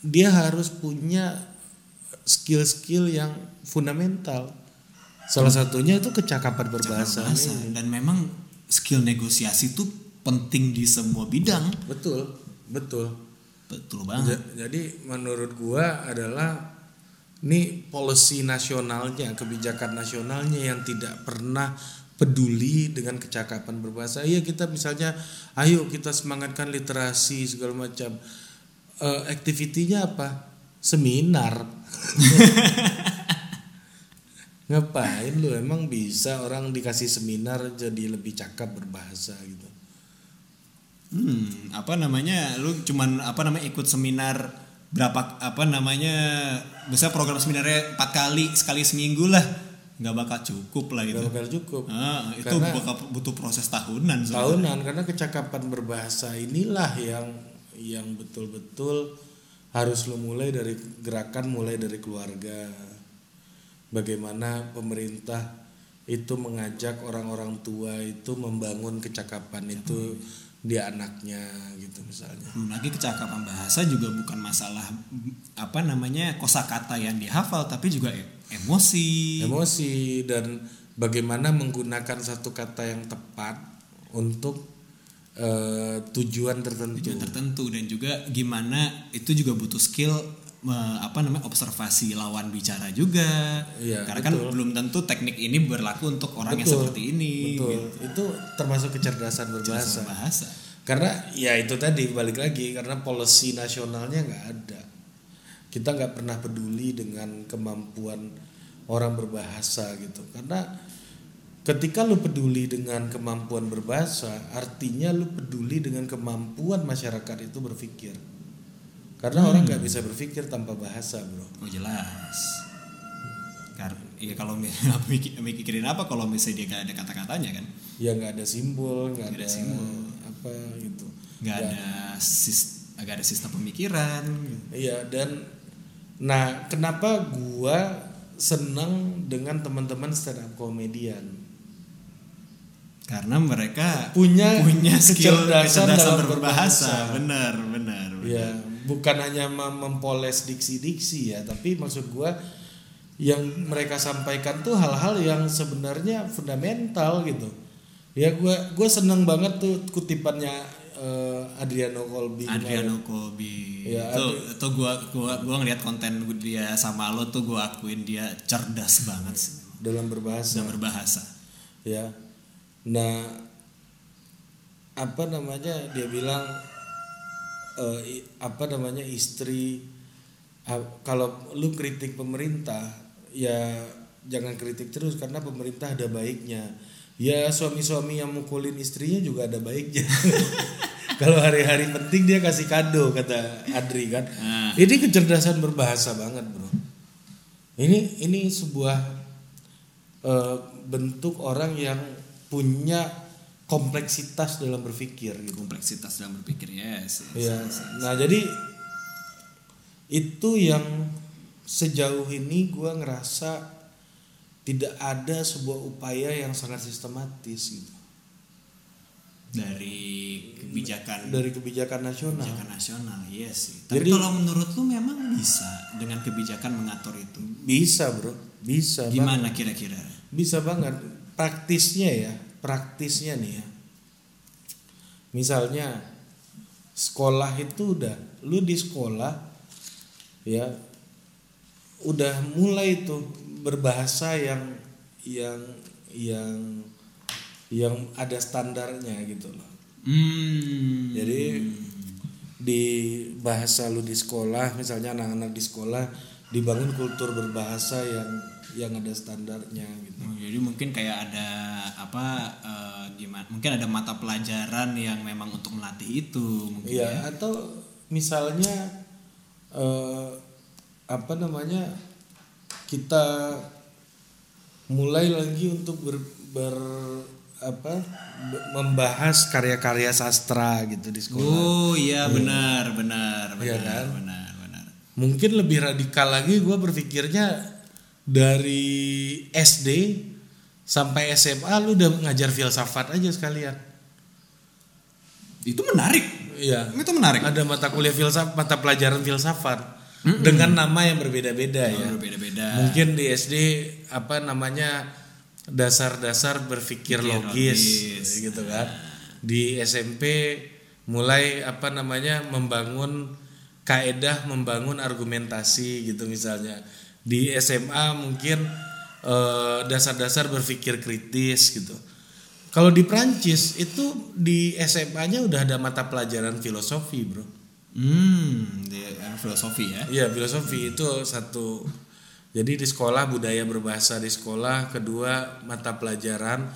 dia harus punya skill-skill yang fundamental. Salah satunya itu kecakapan berbahasa. Bahasa. Dan memang skill negosiasi itu penting di semua bidang. Betul, betul. Betul banget. Ja- Jadi menurut gua adalah ini policy nasionalnya, kebijakan nasionalnya yang tidak pernah peduli dengan kecakapan berbahasa. Iya kita misalnya, ayo kita semangatkan literasi segala macam. Eh, aktivitinya apa? Seminar. [laughs] Ngapain lu emang bisa orang dikasih seminar jadi lebih cakap berbahasa gitu. Hmm, apa namanya? Lu cuman apa namanya ikut seminar berapa apa namanya? Bisa program seminarnya empat kali sekali seminggu lah, nggak bakal cukup lah itu. Gak bakal cukup. Ah, itu Karena- bakal butuh proses tahunan. sebenarnya. tahunan karena kecakapan berbahasa inilah yang yang betul-betul harus lo mulai dari gerakan mulai dari keluarga bagaimana pemerintah itu mengajak orang-orang tua itu membangun kecakapan itu di anaknya gitu misalnya Belum lagi kecakapan bahasa juga bukan masalah apa namanya kosakata yang dihafal tapi juga e- emosi. emosi dan bagaimana menggunakan satu kata yang tepat untuk eh, tujuan tertentu tujuan tertentu dan juga gimana itu juga butuh skill me- apa namanya observasi lawan bicara juga. Iya, karena kan belum tentu teknik ini berlaku untuk orang yang Betul, seperti ini betul. gitu. itu termasuk kecerdasan berbahasa. Bahasa karena ya itu tadi balik lagi karena policy nasionalnya nggak ada. Kita nggak pernah peduli dengan kemampuan orang berbahasa gitu. Karena ketika lu peduli dengan kemampuan berbahasa artinya lu peduli dengan kemampuan masyarakat itu berpikir karena orang nggak bisa berpikir tanpa bahasa bro. Oh jelas. Karena ya kalau [laughs] mikir- mikirin apa kalau misalnya dia gak ada kata-katanya kan? Ya nggak ada simbol nggak Nggak ada, ada simbol. apa gitu. Nggak ada sis nggak ada sistem pemikiran Iya dan nah kenapa gua senang dengan teman-teman stand up comedian? Karena mereka punya punya skill kecerdasan kecerdasan dalam berbahasa. Benar benar benar. Ya bukan hanya mem- mempoles diksi-diksi ya tapi maksud gua yang mereka sampaikan tuh hal-hal yang sebenarnya fundamental gitu. Ya gua gua seneng banget tuh kutipannya eh, Adriano Colby. Adriano Colby Ya, itu itu gua gua gua ngeliat konten dia sama lo tuh gua akuin dia cerdas banget sih dalam berbahasa. bisa berbahasa ya nah apa namanya dia bilang i- apa namanya istri ah, kalau lu kritik pemerintah ya jangan kritik terus karena pemerintah ada baiknya. Ya suami-suami yang mukulin istrinya juga ada baiknya. [laughs] Kalau hari-hari penting dia kasih kado kata Adri kan. Ah. ini kecerdasan berbahasa banget bro. Ini ini sebuah eh, bentuk orang yang punya kompleksitas dalam berpikir gitu. kompleksitas dalam berpikir yes, yes. Ya, nah jadi itu yang sejauh ini gua ngerasa tidak ada sebuah upaya yang sangat sistematis gitu dari kebijakan dari kebijakan nasional. kebijakan nasional yes tapi Jadi- kalau menurut lu memang bisa dengan kebijakan mengatur itu Bisa bro, bisa. banget. gimana kira-kira Bisa banget. Praktisnya ya, praktisnya nih ya. Misalnya sekolah itu udah, lu di sekolah ya udah mulai tuh berbahasa yang yang yang yang ada standarnya gitu loh. hmm Jadi di bahasa lu di sekolah, misalnya anak-anak di sekolah dibangun kultur berbahasa yang yang ada standarnya gitu. Oh, jadi mungkin kayak ada apa eh, gimana? Mungkin ada mata pelajaran yang memang untuk melatih itu mungkin ya. Iya, atau misalnya eh, apa namanya kita mulai lagi untuk ber, ber- apa be- membahas karya-karya sastra gitu di sekolah. Oh iya benar benar benar Iya kan? benar benar. Mungkin lebih radikal lagi gue berpikirnya dari SD sampai SMA lu udah ngajar filsafat aja sekalian. Itu menarik. Iya. Itu menarik. Ada mata kuliah filsafat, mata pelajaran filsafat dengan nama yang berbeda-beda ya. Berbeda-beda. Mungkin di SD apa namanya dasar-dasar berpikir Pikir logis, logis. gitu kan. Di SMP mulai apa namanya membangun kaedah membangun argumentasi gitu misalnya. Di SMA mungkin eh, dasar-dasar berpikir kritis gitu. Kalau di Prancis itu di SMA-nya udah ada mata pelajaran filosofi, Bro. Hmm, kan filosofi ya. Iya filosofi itu satu. Jadi di sekolah budaya berbahasa di sekolah, kedua mata pelajaran.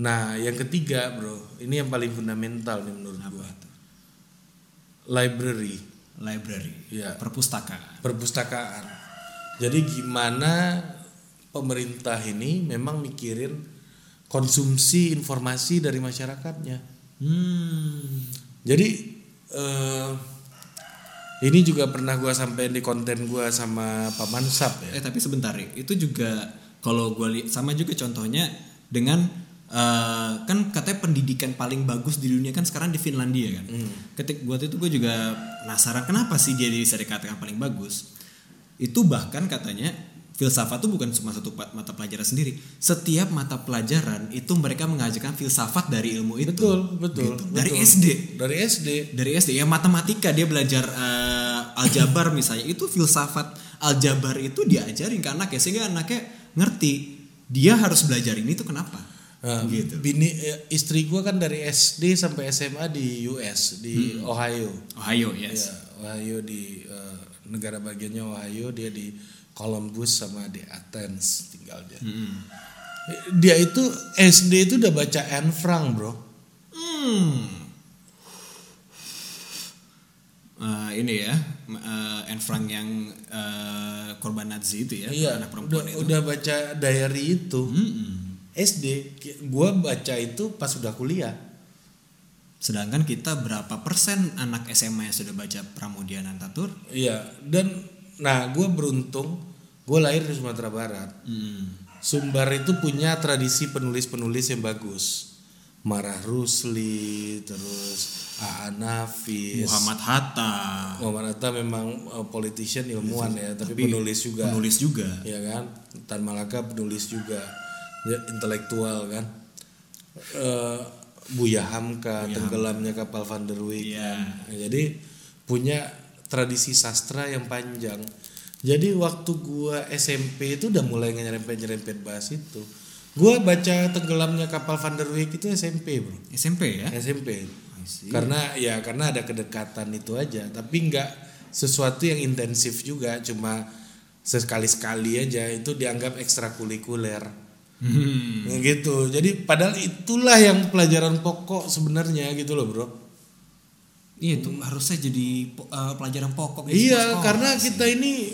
Nah yang ketiga bro, ini yang paling fundamental nih menurut gua. library, library, Iya. perpustakaan. perpustakaan. Jadi gimana pemerintah ini memang mikirin konsumsi informasi dari masyarakatnya. Hmm. Jadi eh, ini juga pernah gua sampein di konten gua sama Pak Mansap ya. Eh tapi sebentar ya, itu juga kalau gue lihat sama juga contohnya dengan eh, kan katanya pendidikan paling bagus di dunia kan sekarang di Finlandia kan. Ketik buat itu gue juga penasaran kenapa sih dia bisa dikatakan paling bagus. Itu bahkan katanya filsafat itu bukan cuma satu mata pelajaran sendiri. Setiap mata pelajaran itu mereka mengajarkan filsafat dari ilmu itu. Betul, betul. Gitu. Dari betul. SD Dari SD. dari SD ya matematika dia belajar eh, aljabar misalnya itu filsafat aljabar itu diajarin ke anaknya sehingga anaknya ngerti dia harus belajar ini tuh kenapa Nah, gitu Bini eh, istri gua kan dari SD sampai SMA di US di Ohio. Ohio yes Ya, Ohio di eh, negara bagiannya Ohio, dia di Columbus sama di Athens tinggal dia. Mm-mm. Dia itu SD itu udah baca Anne Frank, Bro. Hmm. Eh, ini ya eh, Anne Frank yang eh, korban Nazi itu ya Iya, anak udah, perempuan itu udah baca diary itu. Mm-mm. SD, gua baca itu pas udah kuliah. Sedangkan kita berapa persen anak SMA yang sudah baca Pramudia Nantatur Iya, dan nah gua beruntung, gua lahir di Sumatera Barat. Hmm. Sumbar itu punya tradisi penulis-penulis yang bagus. Marah Rusli, terus A.A. Nafis. Muhammad Hatta Muhammad Hatta memang uh, politician ilmuwan ya, tapi, penulis juga. penulis juga Ya kan? Tan Malaka penulis juga. Ya, intelektual kan. Eh, Buya Hamka, tenggelamnya kapal Van der Weyck. Iya. kan. Nah, jadi punya tradisi sastra yang panjang. Jadi waktu gua SMP itu udah mulai nyerempet-nyerempet bahas itu. Gua baca tenggelamnya kapal Van der Weyck itu SMP, Bro. SMP ya SMP. Karena ya karena ada kedekatan itu aja, tapi nggak sesuatu yang intensif juga, cuma sekali-sekali aja itu dianggap ekstrakurikuler. Hmm. Nah, gitu. Jadi padahal itulah yang pelajaran pokok sebenarnya gitu loh, Bro. Iya itu harusnya jadi eh, pelajaran pokok Iya, karena sih. kita ini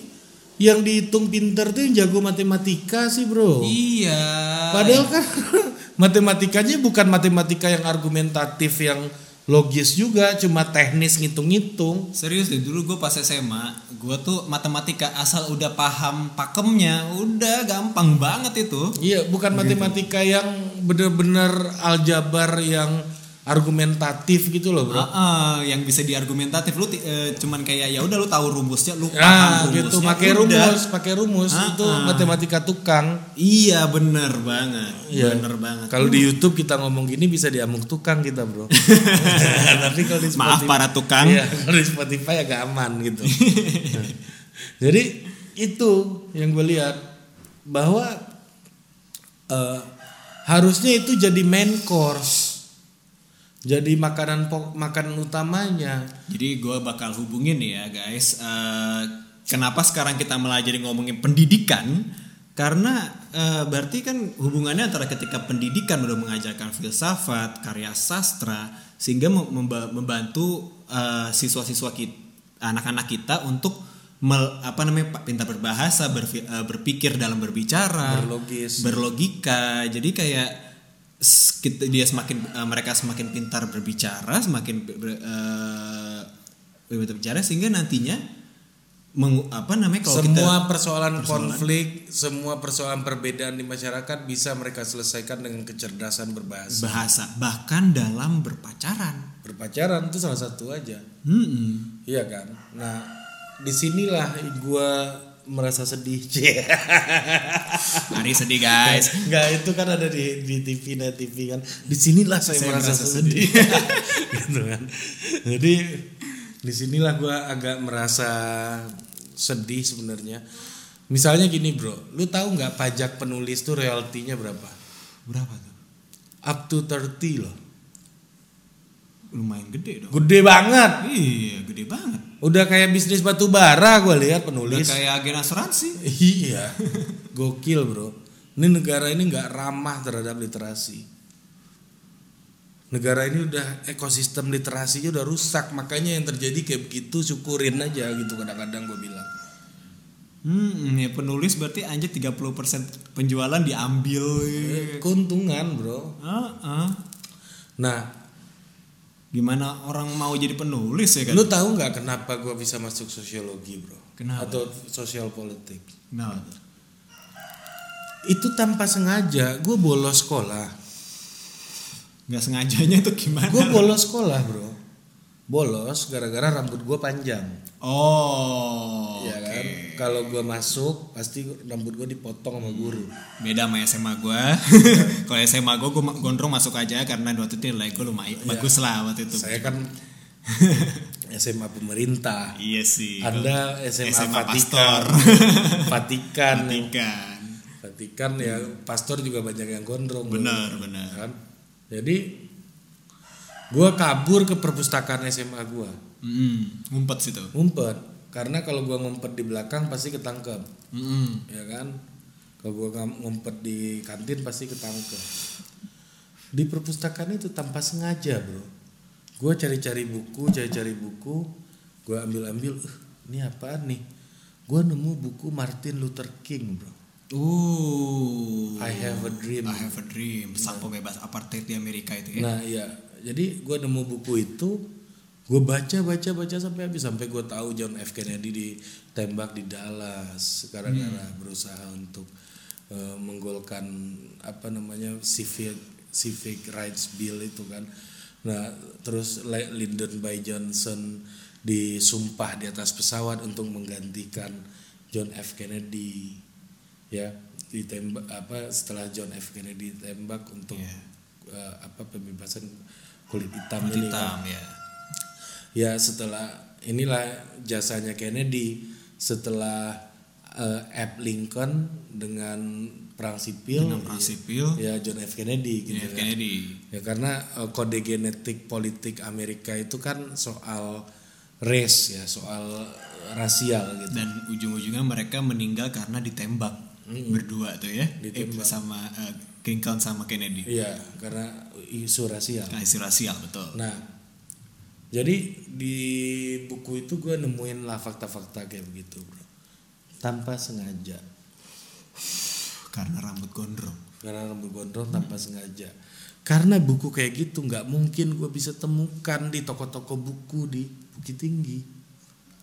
yang dihitung pinter tuh yang jago matematika sih, Bro. Iya. Padahal kan [laughs] matematikanya bukan matematika yang argumentatif yang logis juga, cuma teknis ngitung-ngitung. Serius deh dulu gue pas SMA, gue tuh matematika asal udah paham pakemnya, udah gampang banget itu. Iya, bukan matematika yang bener-bener aljabar yang argumentatif gitu loh, Bro. Ah, ah, yang bisa diargumentatif lu eh, cuman kayak ya udah lu tahu rumusnya, lu Nah, paham gitu, rumusnya, pakai udah. rumus, pakai rumus Ah, itu ah. matematika tukang. Iya bener banget, Iya. bener banget. Kalau di YouTube kita ngomong gini bisa diamuk tukang kita, Bro. [laughs] Tapi kalau di Maaf Spotify- para tukang. Iya, kalau di Spotify agak aman gitu. Nah, [laughs] Jadi itu yang gue lihat bahwa eh, harusnya itu jadi main course. Jadi makanan makanan utamanya. Jadi gue bakal hubungin ya guys. Eh, kenapa sekarang kita malah jadi ngomongin pendidikan? Karena eh, berarti kan hubungannya antara ketika pendidikan udah mengajarkan filsafat, karya sastra, sehingga mem- memba- membantu eh, siswa-siswa kita, anak-anak kita untuk mel- apa namanya pintar berbahasa, berfi- berpikir dalam berbicara, Berlogis. berlogika. Jadi kayak kita, dia semakin eh, mereka semakin pintar berbicara, semakin ber, pintar berbicara sehingga nantinya mengu- apa namanya kalau kita semua persoalan, konflik, semua persoalan perbedaan di masyarakat bisa mereka selesaikan dengan kecerdasan berbahasa. bahasa bahkan dalam berpacaran. Berpacaran itu salah satu aja. Hmm. Iya kan? Nah, di sinilah gua merasa sedih. [laughs] Hari sedih guys. Enggak itu kan ada di di TV net TV kan. Di sinilah saya, Saya merasa, merasa sedih. [laughs] gitu kan. Jadi di sinilah gua agak merasa sedih sebenarnya. Misalnya gini bro, lu tahu nggak pajak penulis tuh royaltinya berapa? Berapa tuh? Up to 30 loh. Lumayan gede dong. Gede banget. Iya, gede banget. Udah kayak bisnis batu bara gue lihat Udah penulis. kayak agen asuransi. Iya, gokil bro. Ini negara ini nggak ramah terhadap literasi. negara ini udah ekosistem literasinya udah rusak makanya yang terjadi kayak begitu syukurin aja gitu kadang-kadang gue bilang Hmm, ya penulis berarti anjir 30% penjualan diambil. keuntungan bro Ah, ah. nah Gimana orang mau jadi penulis ya kan? lu tahu nggak kenapa gue bisa masuk sosiologi bro Kenapa? atau sosial politik Nah, itu tanpa sengaja gue bolos sekolah nggak sengajanya itu gimana? gue bolos sekolah bro bolos gara-gara rambut gue panjang Oh, ya kan kalau gue masuk pasti rambut gue dipotong sama guru beda sama SMA gue. [laughs] Kalau SMA gue, gue gondrong masuk aja karena waktu itu nilai gue lumayan bagus lah waktu itu. saya kan [laughs] SMA pemerintah Iya sih. anda SMA, SMA [laughs] Vatikan Vatikan Ikan. Vatikan ya pastor juga banyak yang gondrong. Benar, benar. kan jadi gue kabur ke perpustakaan SMA gue Mm, ngumpet situ. ngumpet. Karena kalau gue ngumpet di belakang pasti ketangkep. Mm, ya kan? Kalau gue ngumpet di kantin pasti ketangkep. Di perpustakaan itu tanpa sengaja bro. Gue cari-cari buku cari-cari buku gue ambil-ambil "Eh, ini apaan nih? Gue nemu buku Martin Luther King bro. Uh, I have a dream. I have a dream. Sang pembebas apartheid di Amerika itu ya. nah iya jadi gue nemu buku itu gue baca baca baca sampai habis. Sampai gue tahu John F. Kennedy ditembak di Dallas gara-gara berusaha untuk eh, menggolkan apa namanya civic civic rights bill itu kan. Nah terus Lyndon B. Johnson disumpah di atas pesawat untuk menggantikan John F. Kennedy ya. Ditembak apa setelah John F. Kennedy ditembak untuk Iya. eh, apa pembebasan kulit hitam Kulit ini kan hitam ya. ya setelah inilah jasanya Kennedy setelah eh, Abe Lincoln dengan perang sipil Dengan perang sipil. ya John F Kennedy gitu John F. ya. Kennedy. Ya karena eh, kode genetik politik Amerika itu kan soal race ya, soal rasial gitu. Dan ujung-ujungnya mereka meninggal karena ditembak berdua tuh ya. Ditembak. Eh, sama eh, Lincoln sama Kennedy. Iya, karena isu rasial. Nah, isu rasial betul. Nah, jadi di buku itu gue nemuin lah fakta-fakta kayak begitu, bro. Tanpa sengaja, Karena rambut gondrong. karena rambut gondrong tanpa sengaja. Karena buku kayak gitu nggak mungkin gue bisa temukan di toko-toko buku di Bukit Tinggi.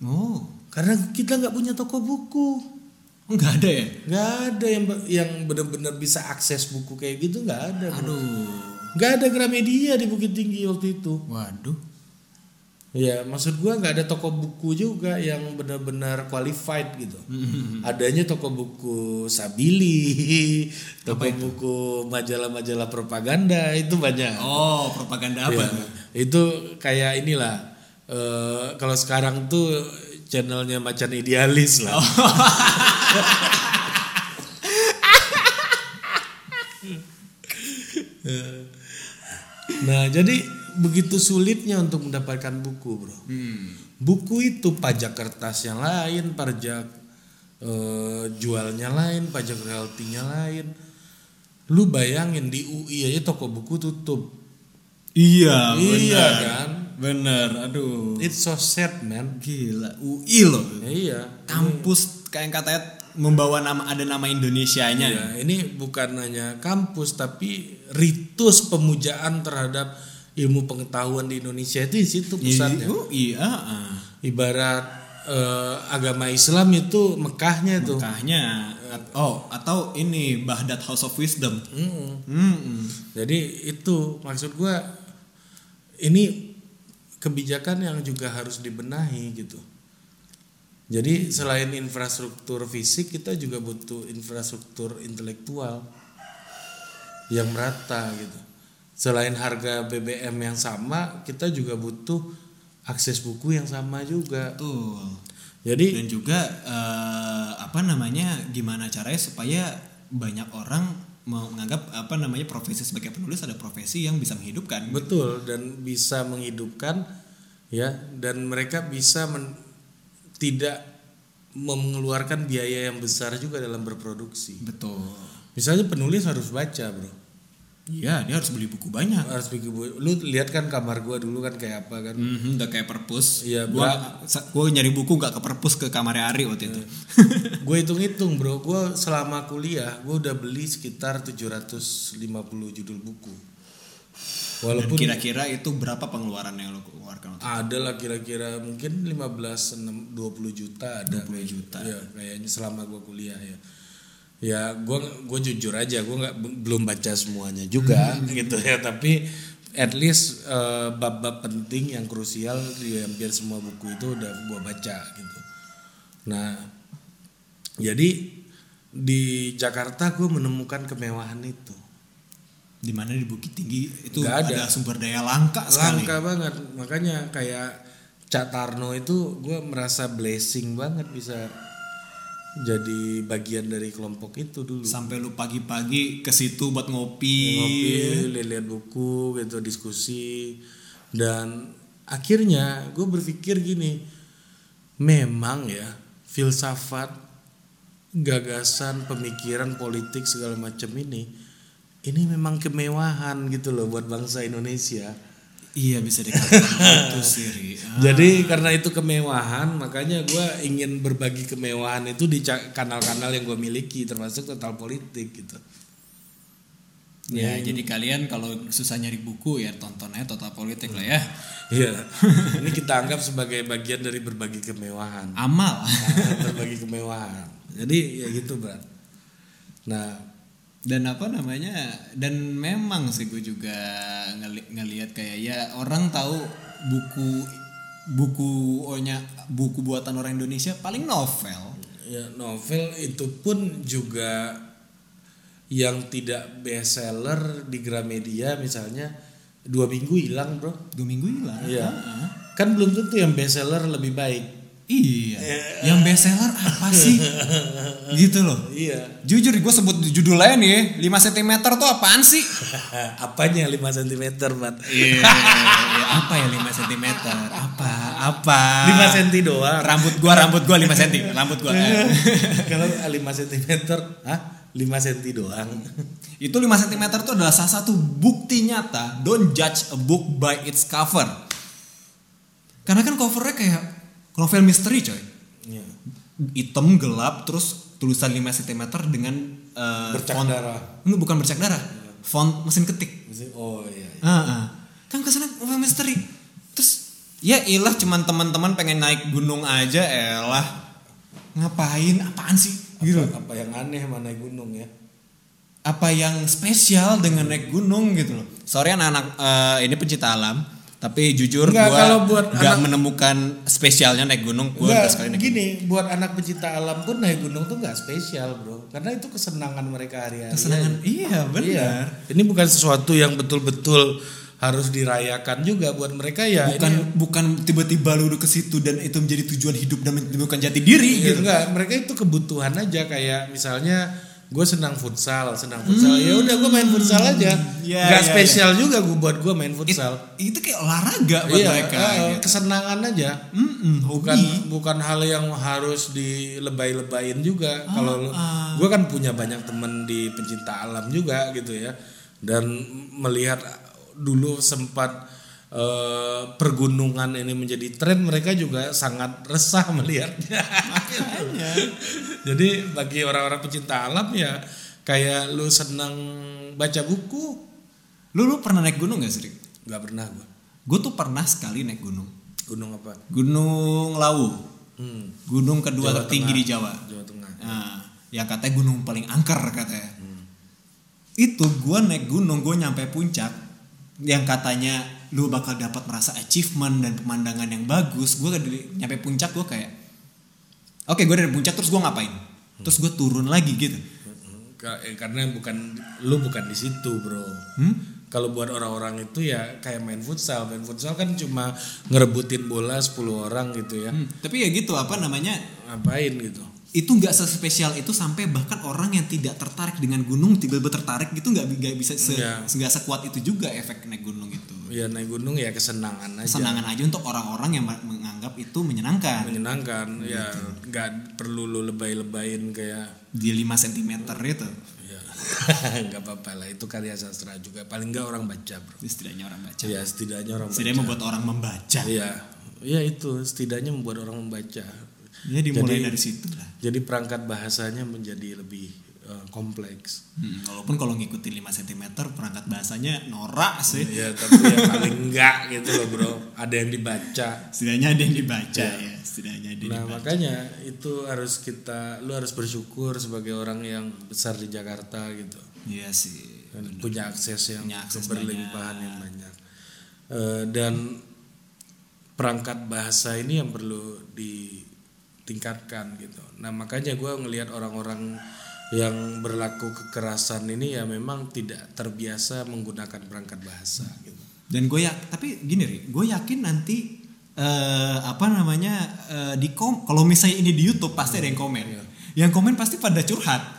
Oh, Karena kita nggak punya toko buku. Nggak ada ya? nggak ada yang yang benar-benar bisa akses buku kayak gitu nggak ada. Aduh. nggak ada Gramedia di Bukit Tinggi waktu itu Waduh. ya maksud gua nggak ada toko buku juga yang benar-benar qualified gitu Hmm. adanya toko buku Sabili [laughs] toko buku majalah-majalah propaganda itu banyak Oh, propaganda apa? Ya, itu kayak inilah eh, kalau sekarang tuh channelnya macan idealis lah [laughs] Nah, jadi begitu sulitnya untuk mendapatkan buku, Bro. Hmm. Buku itu pajak kertas yang lain, pajak eh, jualnya lain, pajak royaltinya lain. Lu bayangin di UI aja toko buku tutup. Iya, Iya benar. kan? Bener, aduh. It's so sad, man. Gila, UI loh. Ya, iya. Kampus kayak katanya membawa nama ada nama Indonesianya. Ya, ini bukan hanya kampus tapi ritus pemujaan terhadap ilmu pengetahuan di Indonesia itu di situ pusatnya. UI, ah. Ibarat eh, agama Islam itu Mekahnya tuh. Mekahnya oh atau ini Baghdad House of Wisdom. Mm-mm. Hmm. Jadi itu maksud gua ini kebijakan yang juga harus dibenahi gitu. Jadi selain infrastruktur fisik kita juga butuh infrastruktur intelektual yang merata gitu. Selain harga BBM yang sama, kita juga butuh akses buku yang sama juga. Betul. Jadi Dan juga eh, apa namanya gimana caranya supaya banyak orang menganggap apa namanya profesi sebagai penulis ada profesi yang bisa menghidupkan. Betul dan bisa menghidupkan ya dan mereka bisa men- tidak mengeluarkan biaya yang besar juga dalam berproduksi. Betul. Misalnya penulis harus baca, Bro. Iya, dia harus beli buku banyak. harus bikin bu- lu lihat kan kamar gua dulu kan kayak apa kan Mhm, udah kayak perpus. Iya, gua gua nyari buku gak ke perpus ke kamarnya Ari waktu itu. gue hitung-hitung bro gue selama kuliah gue udah beli sekitar 750 judul buku Dan walaupun kira-kira itu berapa pengeluaran yang lo keluarkan waktu itu? ada lah kira-kira mungkin 15 enam- 20 juta ada 20 juta. ya kayaknya selama gue kuliah ya ya gue gue jujur aja gue nggak belum baca semuanya juga [laughs] gitu ya tapi at least eh, bab-bab penting yang krusial di hampir semua buku itu udah gue baca gitu nah jadi di Jakarta gue menemukan kemewahan itu Di mana di Bukit Tinggi itu ada. ada. sumber daya langka sekali. langka banget makanya kayak Cak Tarno itu gue merasa blessing banget bisa jadi bagian dari kelompok itu dulu. Sampai lu pagi-pagi ke situ buat ngopi. ngopi lihat buku gitu diskusi. Dan akhirnya gue berpikir gini memang ya filsafat gagasan pemikiran politik segala macam ini ini memang kemewahan gitu loh buat bangsa Indonesia Iya bisa dikatakan gitu sih. Ah. Jadi karena itu kemewahan, makanya gue ingin berbagi kemewahan itu di kanal-kanal yang gue miliki, termasuk total politik gitu. Ya, jadi kalian kalau susah nyari buku ya tonton aja total politik lah ya. Iya, [laughs] ini kita anggap sebagai bagian dari berbagi kemewahan, Amal. Nah, berbagi kemewahan. Jadi ya gitu, bro. Nah, dan apa namanya dan memang sih gue juga ngeli ngelihat kayak ya orang tahu buku buku ohnya buku buatan orang Indonesia paling novel ya novel itu pun juga yang tidak bestseller di Gramedia misalnya dua minggu hilang, bro. dua minggu hilang. Heeh. Kan belum tentu yang bestseller lebih baik. Iya yang bestseller apa sih [laughs] gitu loh Iya. jujur gue sebut judulnya nih 5 cm tuh apaan sih [laughs] Apanya 5 cm, Bat? Iya, apa ya 5 cm? Apa? Apa? 5 cm doang. Rambut gua, rambut gua 5 cm. Rambut gua. [laughs] Kalau 5 cm, hah? 5 cm doang. Itu 5 cm itu adalah salah satu bukti nyata don't judge a book by its cover. Karena kan covernya kayak novel misteri coy. Iya. Hitam gelap terus tulisan 5 cm dengan eh, Bercak font- darah. Enggak, bukan bercak darah. Font mesin ketik. Oh iya. Ah, ah. Kan kesannya novel misteri. Terus ya ilah cuman teman-teman pengen naik gunung aja elah. Ngapain? Apaan sih? Gitu. Apa, apa yang aneh mana gunung ya? Apa yang spesial dengan naik gunung gitu loh. Sorry anak-anak eh, ini pencinta alam, tapi jujur Enggak, gua kalau buat nggak anak- menemukan spesialnya naik gunung. Gua Enggak, sekali naik. gini, buat anak pecinta alam pun naik gunung tuh nggak spesial, bro. Karena itu kesenangan mereka hari-hari. Kesenangan. aja. Iya, benar. Iya. Ini bukan sesuatu yang betul-betul harus dirayakan juga buat mereka ya. Bukan ini, bukan tiba-tiba lu udah ke situ dan itu menjadi tujuan hidup dan menemukan jati diri Ya, gitu. enggak, mereka itu kebutuhan aja kayak misalnya gue senang futsal, senang futsal. Ya udah gue main futsal aja. Iya, Enggak iya, spesial juga gue buat gue main futsal. Itu kayak olahraga buat Iya, mereka. eh, gitu. kesenangan aja. Mm-mm, Bukan hobi. bukan hal yang harus dilebay-lebayin juga. Kalau lu- ah. gue kan punya banyak temen di pencinta alam juga gitu ya. Dan melihat dulu sempat eh, pergunungan ini menjadi tren, mereka juga sangat resah melihatnya. Jadi bagi orang-orang pecinta alam ya kayak lu senang baca buku, Lu lu pernah naik gunung gak sih? nggak pernah gue. Gue tuh pernah sekali naik gunung. Gunung apa? Gunung Lawu. Hmm, Gunung kedua Jawa tertinggi Tengah. di Jawa. Jawa Tengah. Nah, yang katanya gunung paling angker katanya. Itu gue naik gunung, gue nyampe puncak yang katanya lu bakal dapat merasa achievement dan pemandangan yang bagus. Gue nyampe puncak gue kayak, oke gue dari puncak terus gue ngapain? Terus gue turun lagi gitu. Eh, karena bukan lu bukan di situ bro Hmm? kalau buat orang-orang itu ya kayak main futsal main futsal kan cuma ngerebutin bola 10 orang gitu ya Hmm, Tapi ya gitu apa namanya? ngapain gitu itu nggak sespesial itu sampai bahkan orang yang tidak tertarik dengan gunung tiba-tiba tertarik gitu nggak nggak bisa se, Iya. nggak sekuat itu juga efek naik gunung itu. Ya naik gunung ya kesenangan aja. Senangan aja untuk orang-orang yang menganggap itu menyenangkan. Menyenangkan ya nggak perlu lu lebay-lebayin kayak di 5 cm itu. Ya [laughs] nggak apa-apa lah itu karya sastra juga. Paling nggak orang baca bro. Setidaknya orang baca. ya setidaknya orang Setidaknya baca. membuat orang membaca. Iya, iya itu. Setidaknya membuat orang membaca. Ya dimulai Jadi- dari situ lah. Jadi perangkat bahasanya menjadi lebih eh, kompleks. Hmm, walaupun kalau ngikutin 5 cm perangkat bahasanya norak sih. Ya tapi ya paling enggak gitu loh bro. Ada yang dibaca. Setidaknya ada yang dibaca ya. Setidaknya ada yang Nah dibaca. makanya itu harus kita, lu harus bersyukur sebagai orang yang besar di Jakarta gitu. Iya sih. Dan punya akses yang Punya akses berlimpahan yang banyak. Eh, dan perangkat bahasa ini yang perlu ditingkatkan gitu. Nah makanya gue ngelihat orang-orang yang berlaku kekerasan ini ya memang tidak terbiasa menggunakan perangkat bahasa gitu. Dan gue ya, tapi gini ri, gue yakin nanti eh, apa namanya eh, di kom, kalau misalnya ini di YouTube pasti ada yang komen. Yang komen pasti pada curhat.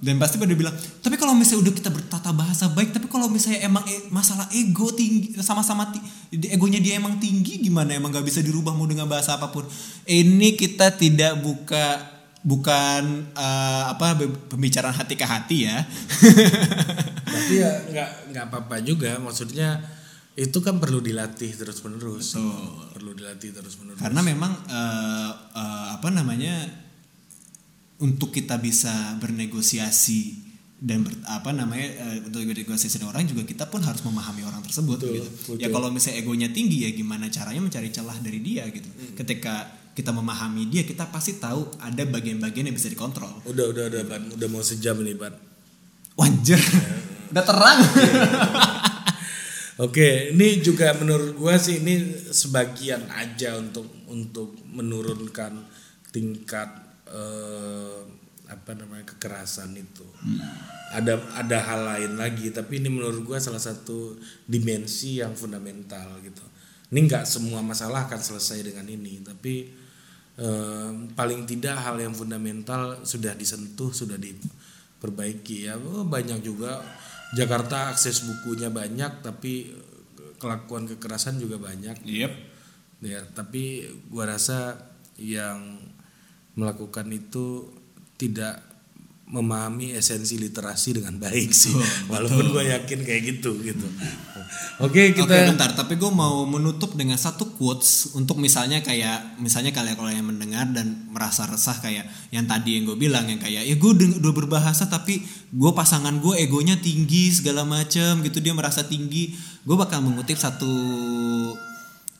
Dan pasti pada bilang, tapi kalau misalnya udah kita bertata bahasa baik, tapi kalau misalnya emang e- masalah ego tinggi, sama-sama ti- egonya dia emang tinggi, gimana emang gak bisa dirubah mau dengan bahasa apa pun. Ini kita tidak buka bukan eh, apa pembicaraan hati ke hati ya. [laughs] Tapi ya nggak nggak apa-apa juga. Maksudnya itu kan perlu dilatih terus menerus. Perlu dilatih terus menerus. karena memang eh, eh, apa namanya untuk kita bisa bernegosiasi dan ber- apa namanya eh, untuk bernegosiasi dengan orang juga kita pun harus memahami orang tersebut Betul, gitu. betul. Ya kalau misalnya egonya tinggi ya gimana caranya mencari celah dari dia gitu. Hmm. Ketika kita memahami dia kita pasti tahu ada bagian-bagian yang bisa dikontrol. Udah udah udah ban, udah mau sejam ini ban. Wajar. [laughs] Udah terang. Oke, ini juga menurut gua sih ini sebagian aja untuk untuk menurunkan tingkat eh, apa namanya kekerasan itu. Ada ada hal lain lagi, tapi ini menurut gua salah satu dimensi yang fundamental gitu. Ini nggak semua masalah akan selesai dengan ini, tapi eh, paling tidak hal yang fundamental sudah disentuh, sudah diperbaiki ya. Oh, banyak juga Jakarta akses bukunya banyak, tapi kelakuan kekerasan juga banyak. Yep. Ya, tapi gua rasa yang melakukan itu tidak memahami esensi literasi dengan baik sih. [laughs] Walaupun gua yakin kayak gitu gitu. [laughs] Oke, Oke kita bentar, tapi gue mau menutup dengan satu quotes untuk misalnya kayak misalnya kalian kalau yang mendengar dan merasa resah kayak yang tadi yang gue bilang yang kayak ya gue udah berbahasa tapi gue pasangan gue egonya tinggi segala macem gitu dia merasa tinggi gue bakal mengutip satu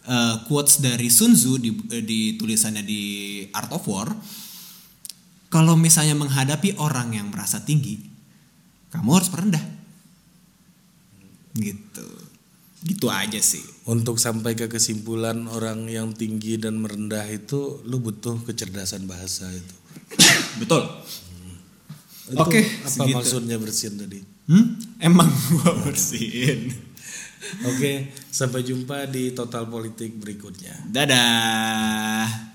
eh, quotes dari Sun Tzu di, eh, di tulisannya di Art of War kalau misalnya menghadapi orang yang merasa tinggi kamu harus merendah gitu gitu aja sih untuk sampai ke kesimpulan orang yang tinggi dan merendah itu lu butuh kecerdasan bahasa itu. [coughs] betul Itu Oke, apa segitu. maksudnya bersihin tadi? hmm? emang gua bersihin Oke, sampai jumpa di total politik berikutnya. dadah